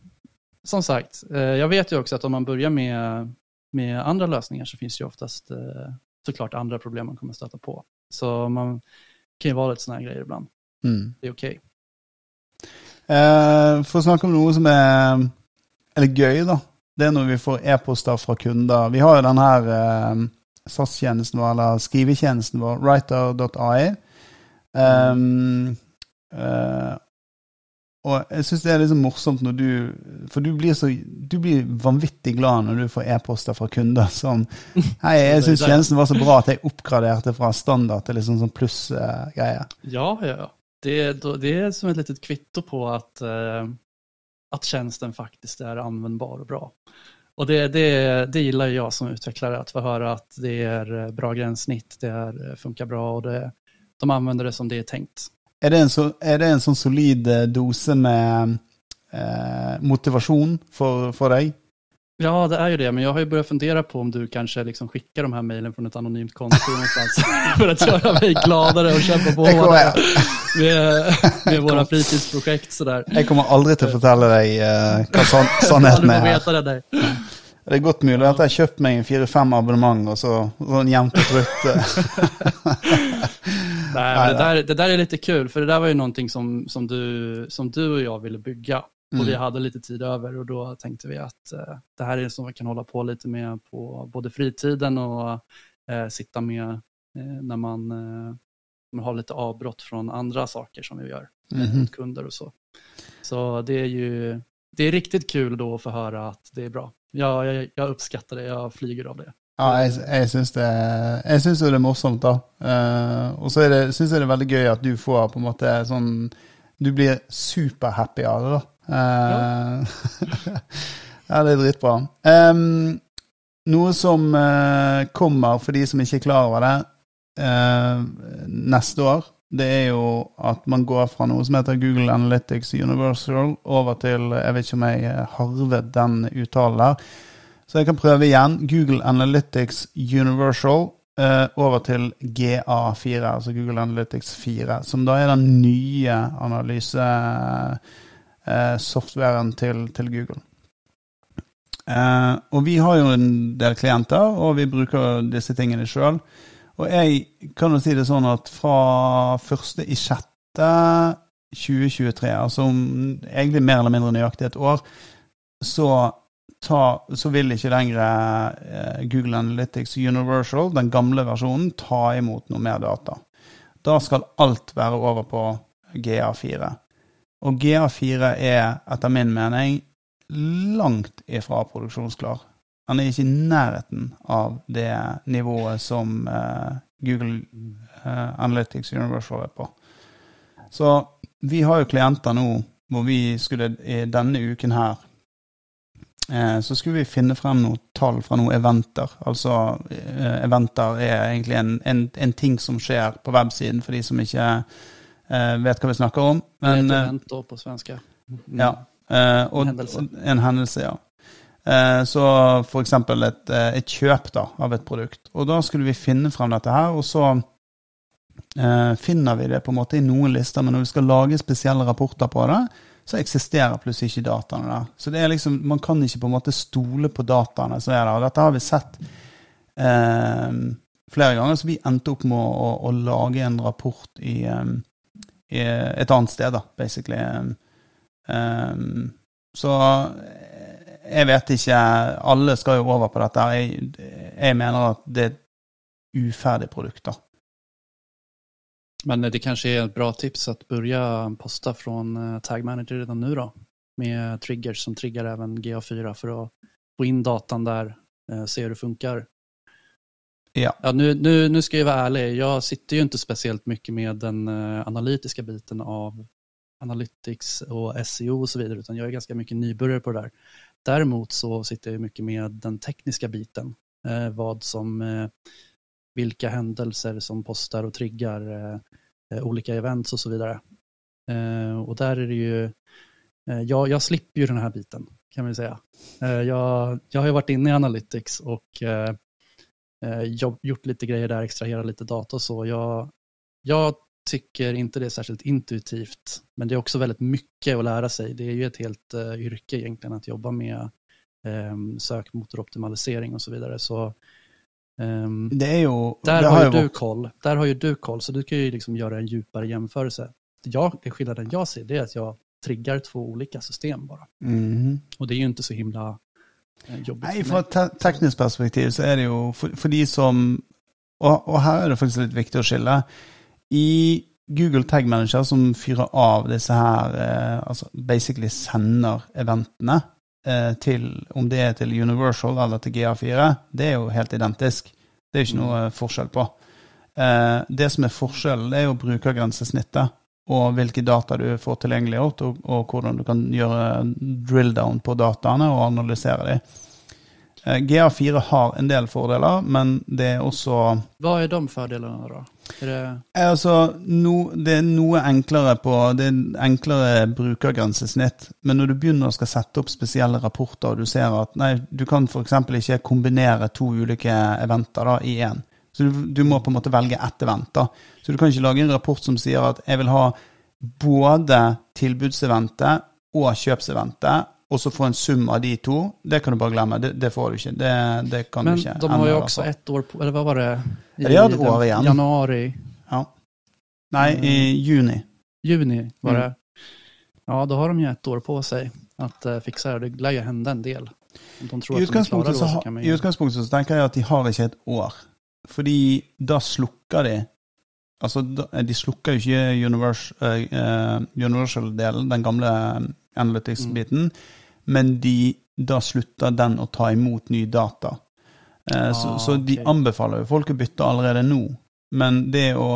som sagt, eh, jag vet ju också att om man börjar med, med andra lösningar så finns det ju oftast eh, såklart andra problem man kommer stöta på. Så man kan jo vara lite sånne här grejer ibland. Mm. Det är okej. Eh, for å snakke om noe som er eller gøy, da. Det er når vi får e-poster fra kunder. Vi har jo den her eh, SAS-tjenesten vår, eller skrivetjenesten vår, writer.ai. Um, eh, og jeg syns det er så morsomt når du For du blir så Du blir vanvittig glad når du får e-poster fra kunder som Hei, jeg syns tjenesten var så bra at jeg oppgraderte fra standard til liksom sånn pluss-greie. Ja, ja, ja. Det, det er som et litet kvitto på at, eh, att tjänsten faktiskt är användbar och bra. Og det, det, det gillar jag som utvecklare, att få höra att det är eh, bra gränssnitt, det är, funkar bra och det, de använder det som det är tänkt. Er det en, så, er det en sånn solid eh, dose med eh, motivasjon for, for deg? Ja, det är ju det, men jag har ju börjat fundera på om du kanske liksom skickar de här mejlen från ett anonymt konto någonstans för att göra mig gladare och kämpa på Jeg kommer hårdare jeg, med, med våra fritidsprojekt sådär. jeg kommer aldri til å fortelle deg eh, hva san, Du sannheten er. veta det där. Det er godt mulig at jeg har kjøpt meg en fire-fem abonnement, og så sånn jevnt og trutt. Nei, det, der, det der, er litt kul, for det der var jo noe som, som, du, som du og jeg ville bygge. Og vi hadde litt tid over, og da tenkte vi at uh, det her er som vi kan holde på litt med på både fritiden og uh, sitte med uh, når man, eh, man har litt avbrott fra andre saker som vi gjør, mm -hmm. kunder og så. Så det er jo det er riktig kul å att få høre at det er bra. Ja, jeg, jeg oppskatter det, jeg flyger av det. Ja, jeg, jeg syns det, det er morsomt, da. Uh, og så syns jeg det er veldig gøy at du får på en måte sånn Du blir superhappy av det, da. Uh, ja, det er dritbra. Um, noe som uh, kommer for de som ikke er klar over det, eh, neste år, det er jo at man går fra noe som heter Google Analytics Universal over til Jeg vet ikke om jeg eh, harvet den uttalen der. Så jeg kan prøve igjen. Google Analytics Universal eh, over til GA4, altså Google Analytics 4, som da er den nye analysesoftwaren til, til Google. Eh, og vi har jo en del klienter, og vi bruker disse tingene sjøl. Og jeg kan jo si det sånn at fra 1.6.2023, altså egentlig mer eller mindre nøyaktig et år, så ta, så vil ikke lenger eh, Google Analytics Universal, den gamle versjonen, ta imot noe mer data. Da skal alt være over på GA4. Og GA4 er etter min mening langt ifra produksjonsklar. Han er ikke i nærheten av det nivået som eh, Google eh, Analytics Universal er på. Så vi har jo klienter nå hvor vi skulle i denne uken her eh, så skulle vi finne frem noen tall fra noen eventer. Altså eventer er egentlig en, en, en, ting som skjer på websiden for de som ikke uh, vet hva vi snakker om. Men, et event eventer på svensk. Mm. Ja. Og, en hendelse. En hendelse, ja. Så for eksempel et, et kjøp da, av et produkt. Og da skulle vi finne frem dette her, og så eh, finner vi det på en måte i noen lister, men når vi skal lage spesielle rapporter på det, så eksisterer plutselig ikke dataene der. Så det er liksom, man kan ikke på en måte stole på dataene som er der. Og dette har vi sett eh, flere ganger, så vi endte opp med å, å, å lage en rapport i, um, i, et annet sted, da, basically. Um, så jeg vet ikke Alle skal jo over på dette. Jeg, jeg mener at det er et uferdig produkt. da. Men det kanskje er et bra tips å begynne poste fra eh, Tag Manager redan nå, da. Med triggers som triggar även GA4 for å få inn datan där, eh, se hvordan det funker. Ja. ja nu, skal jeg være ærlig, jeg sitter jo ikke spesielt mye med den analytiske biten av Analytics og SEO och så vidare, utan jag är ganska mycket nybörjare på det där. Däremot så sitter jag mycket med den tekniska biten, vad som vilka händelser som postar och triggar eh, eh, olika events och så vidare. Eh, och där är det ju, eh, jag, jag slipper ju den här biten kan man säga. Eh, jag, jag har ju varit inne i Analytics och eh, gjort lite grejer där, extraherat lite data och så. Jag, jag tycker inte det är särskilt intuitivt, men det är också väldigt mycket att lära sig. Det är ju ett helt uh, yrke egentligen att jobba med um, sökmotoroptimalisering och så vidare. Så Um, det är ju... Där har, ju du koll. Där har ju du koll, så du kan ju liksom göra en djupare jämförelse. Jag, det skillnaden jag ser det är att jag triggar två olika system bara. Mm. Och det är ju inte så himla uh, jobbigt. Nej, från ett tekniskt perspektiv så är det ju för, för de som... Och, och, här är det faktiskt lite viktigt att skilja. I Google Tag Manager som fyrer av disse her eh, altså basically sender eventene Eh, til om det er til Universal eller til GA4, det er jo helt identisk. Det er jo ikke mm. noe forskjell på. Eh, det som er forskjellen, er jo brukergrensesnittet og hvilke data du får tilgjengeliggjort, og, og hvordan du kan gjøre drill down på dataene og analysere dem. Eh, GA4 har en del fordeler, men det er også Hva er de fordelene, da? Det... Altså, no, det er noe enklere på Det er enklere brukergrensesnitt. Men når du begynner å skal sette opp spesielle rapporter, og du ser at nei, du kan f.eks. ikke kombinere to ulike eventer da, i én. Så du, du, må på en måte velge ett event. da. Så du kan ikke lage en rapport som sier at jeg vil ha både tilbudseventet og kjøpseventet og så få en sum av de to, det kan du bare glemme. Det, det får du ikke. Det, det kan Men du ikke. Men de har jo også ett år på, eller hva var det? I, de har et år igjen. Januari? Ja. Nei, i juni. Juni var det. Mm. Ja, da har de jo ett år på seg at uh, fikse det. Det lär jo hende en del. De I, utgangspunktet så, så, I utgangspunktet så tenker jeg at de har ikke et år. Fordi da slukker de Altså, de slukker jo ikke Universal-delen, uh, Universal den gamle Analytics-biten. Mm men de, da slutter den å ta imot ny data. Eh, ah, så, så, de okay. anbefaler jo folk å bytte allerede nå. Men det å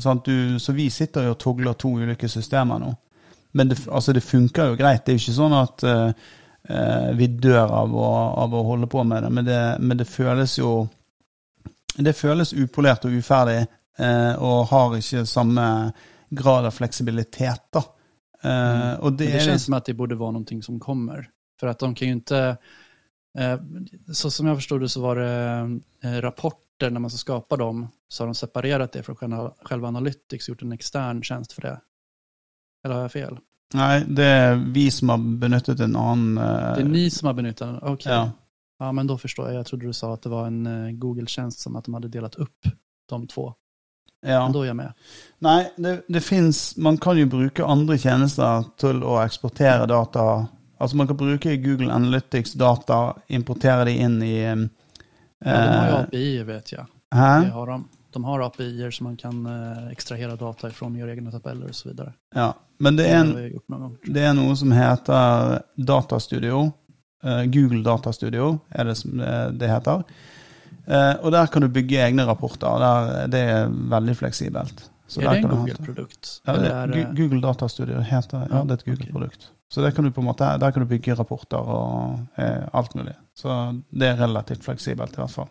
sant, du, Så vi sitter jo og togler to ulike systemer nå. Men det, altså, det funker jo greit. Det er jo ikke sånn at eh, eh, vi dør av å, av å, holde på med det. Men, det. men det, føles jo Det føles upolert og uferdig, eh, og har ikke samme grad av fleksibilitet, da. Uh, och det, det känns som att det borde vara någonting som kommer. För att de kan ju inte, uh, så som jag förstod det så var det uh, rapporter när man ska skapa dem, så har de separerat det från själva, Analytics, gjort en extern tjänst för det. Eller har jag fel? Nej, det er vi som har benyttet en annen Det er ni som har benyttet den? Ok. Ja. ja, men da forstår jeg. Jeg trodde du sa at det var en Google-tjenest som at de hadde delt opp de två. Ja. Da er jeg med. Nei, det, det fins Man kan jo bruke andre tjenester til å eksportere data. Altså Man kan bruke Google Analytics data, importere de inn i eh, Ja, de har jo API, vet jeg. Hæ? Har de, de, har API-er som man kan eh, ekstrahere data ifrån, gjøre egne tabeller osv. Ja, men det er, en, det er noe som heter Datastudio. Uh, Google Datastudio er det som det heter. Eh, og der kan du bygge egne rapporter. Der, det er veldig fleksibelt. Så er det en Google-produkt? Ja, Google Datastudio heter ja, det er et. Google-produkt. Så der kan du på en måte, der kan du bygge rapporter og eh, alt mulig. Så det er relativt fleksibelt i hvert fall.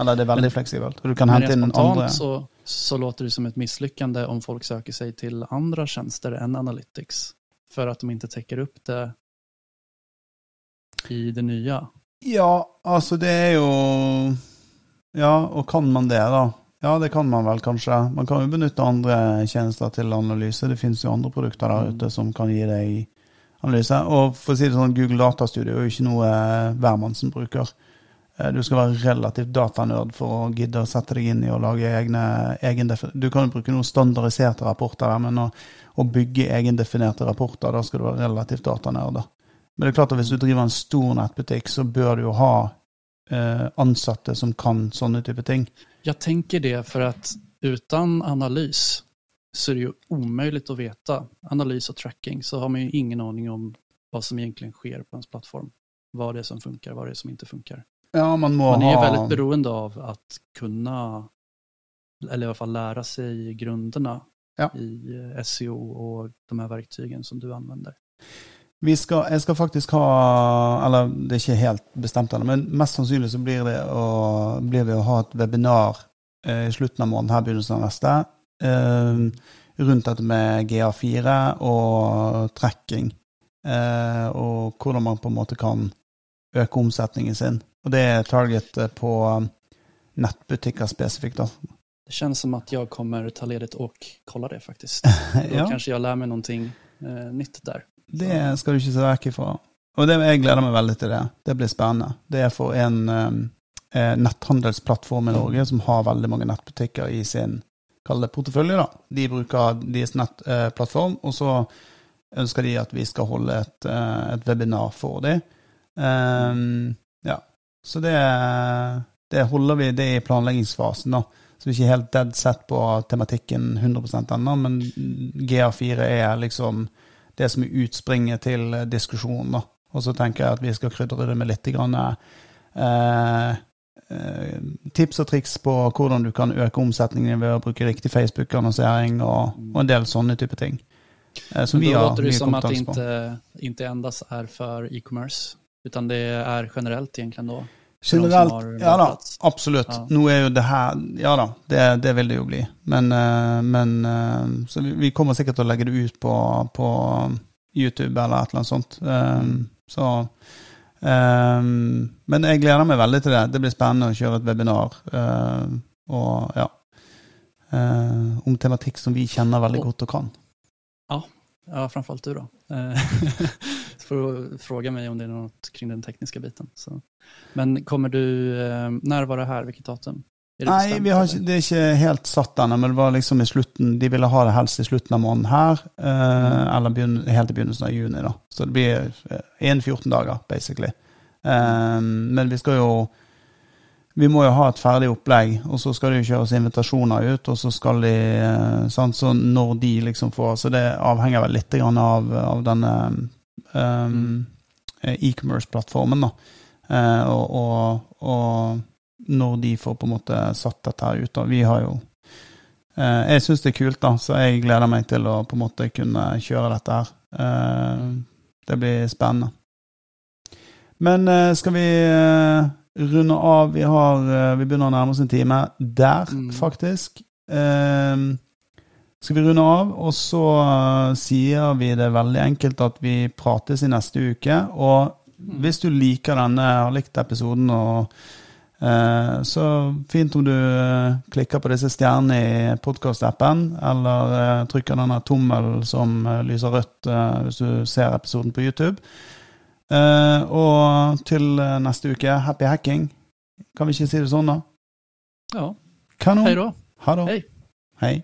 Eller det er veldig Men- fleksibelt. Du kan hente inn andre så, så låter det som et mislykkende om folk søker seg til andre tjenester enn Analytics. for at de ikke täcker opp det i det nye. Ja, altså det er jo Ja, og kan man det, da? Ja, det kan man vel kanskje. Man kan jo benytte andre tjenester til analyse. Det finnes jo andre produkter der ute som kan gi deg analyse. Og for å si det sånn, Google Datastudio er jo ikke noe eh, hvermannsen bruker. Eh, Du skal være relativt datanerd for å gidde å sette deg inn i å lage egne egen Du kan jo bruke noen standardiserte rapporter, der, men å, å bygge egendefinerte rapporter, da skal du være relativt datanerd. Men det er klart at hvis du driver en stor nettbutikk, så bør du jo ha ansatte som kan sånne type ting. Jag tänker det för att utan analys så är det ju omöjligt att veta. Analys och tracking så har man ju ingen aning om vad som egentligen sker på ens plattform. Vad det är som funkar, vad det är som inte funkar. Ja, man må Man är ha väldigt beroende av att kunna, eller i alla fall lära sig grunderna Ja. i eh, SEO och de här verktygen som du använder. Vi skal, jeg skal faktisk ha Eller det er ikke helt bestemt ennå, men mest sannsynlig så blir, det å, blir vi å ha et webinar eh, i slutten av måneden, her begynnelsen av neste, eh, rundt dette med GA4 og tracking. Eh, og hvordan man på en måte kan øke omsetningen sin. Og det er target på nettbutikker spesifikt, da. Det kjennes som at jeg kommer ta ledet og kolla det faktisk. Ja. kanskje jeg lærer meg eh, nytt där. Det skal du ikke se vekk ifra. Og det, jeg gleder meg veldig til det. Det blir spennende. Det er for en eh, netthandelsplattform i Norge som har veldig mange nettbutikker i sin kall portefølje. da. De bruker deres nettplattform, og så ønsker de at vi skal holde et, eh, et webinar for dem. Um, ja. Så det, det holder vi det i planleggingsfasen, da. Så vi er ikke helt dead set på tematikken 100% ennå, men GA4 er liksom det som er utspringet til eh, diskusjonen. Og så tenker jeg at vi skal krydre det med litt grann, eh, eh, tips og triks på hvordan du kan øke omsetningen ved å bruke riktig Facebook-annonsering og, og en del sånne type ting. Eh, som mye vi på. har låter det som at det ikke, inte endast är för e-commerce, utan det er generelt egentlig då. Generelt, ja da, absolutt. Ja. Nå er jo det her Ja da, det, det vil det jo bli. Men, eh, men eh, Så vi, vi kommer sikkert til å legge det ut på, på YouTube eller et eller annet sånt. Um, så um, Men jeg gleder meg veldig til det. Det blir spennende å kjøre et webinar. eh, og ja eh, Om tematikk som vi kjenner veldig godt og kan. Ja, ja framfor alt du då. Eh, att fråga mig om det är något kring den tekniska biten. Så. Men kommer du, eh, närvara det här, vilket datum? Nei, vi har det er ikke helt satt ennå, men det var liksom i slutten De ville ha det helst i slutten av måneden her, eh, eller begynn, helt i begynnelsen av juni, da. Så det blir én 14 dager, basically. Eh, men vi skal jo Vi må jo ha et ferdig opplegg, og så skal det jo kjøres invitasjoner ut, og så skal de eh, sant, Så når de liksom får Så det avhenger vel litt grann av, av denne um, e-commerce-plattformen, da. Eh, og, og, og når de får på en måte satt dette her ut. da. Vi har jo uh, Jeg syns det er kult, da, så jeg gleder meg til å på en måte kunne kjøre dette her. Uh, det blir spennende. Men eh, skal vi eh, runde av? Vi, har, eh, vi begynner å nærme oss en time der, Mm. faktisk. Eh, skal vi runde av, og så eh, sier vi det veldig enkelt at vi prates i neste uke. Og hvis du liker denne, har likt episoden, og, eh, så fint om du eh, klikker på disse stjernene i podkast-appen, eller eh, trykker denne tommelen som eh, lyser rødt eh, hvis du ser episoden på YouTube. Og til neste uke, happy hacking. Kan vi ikke si det sånn, da? Ja, Kanon. da. Ha det. Hei. Hei.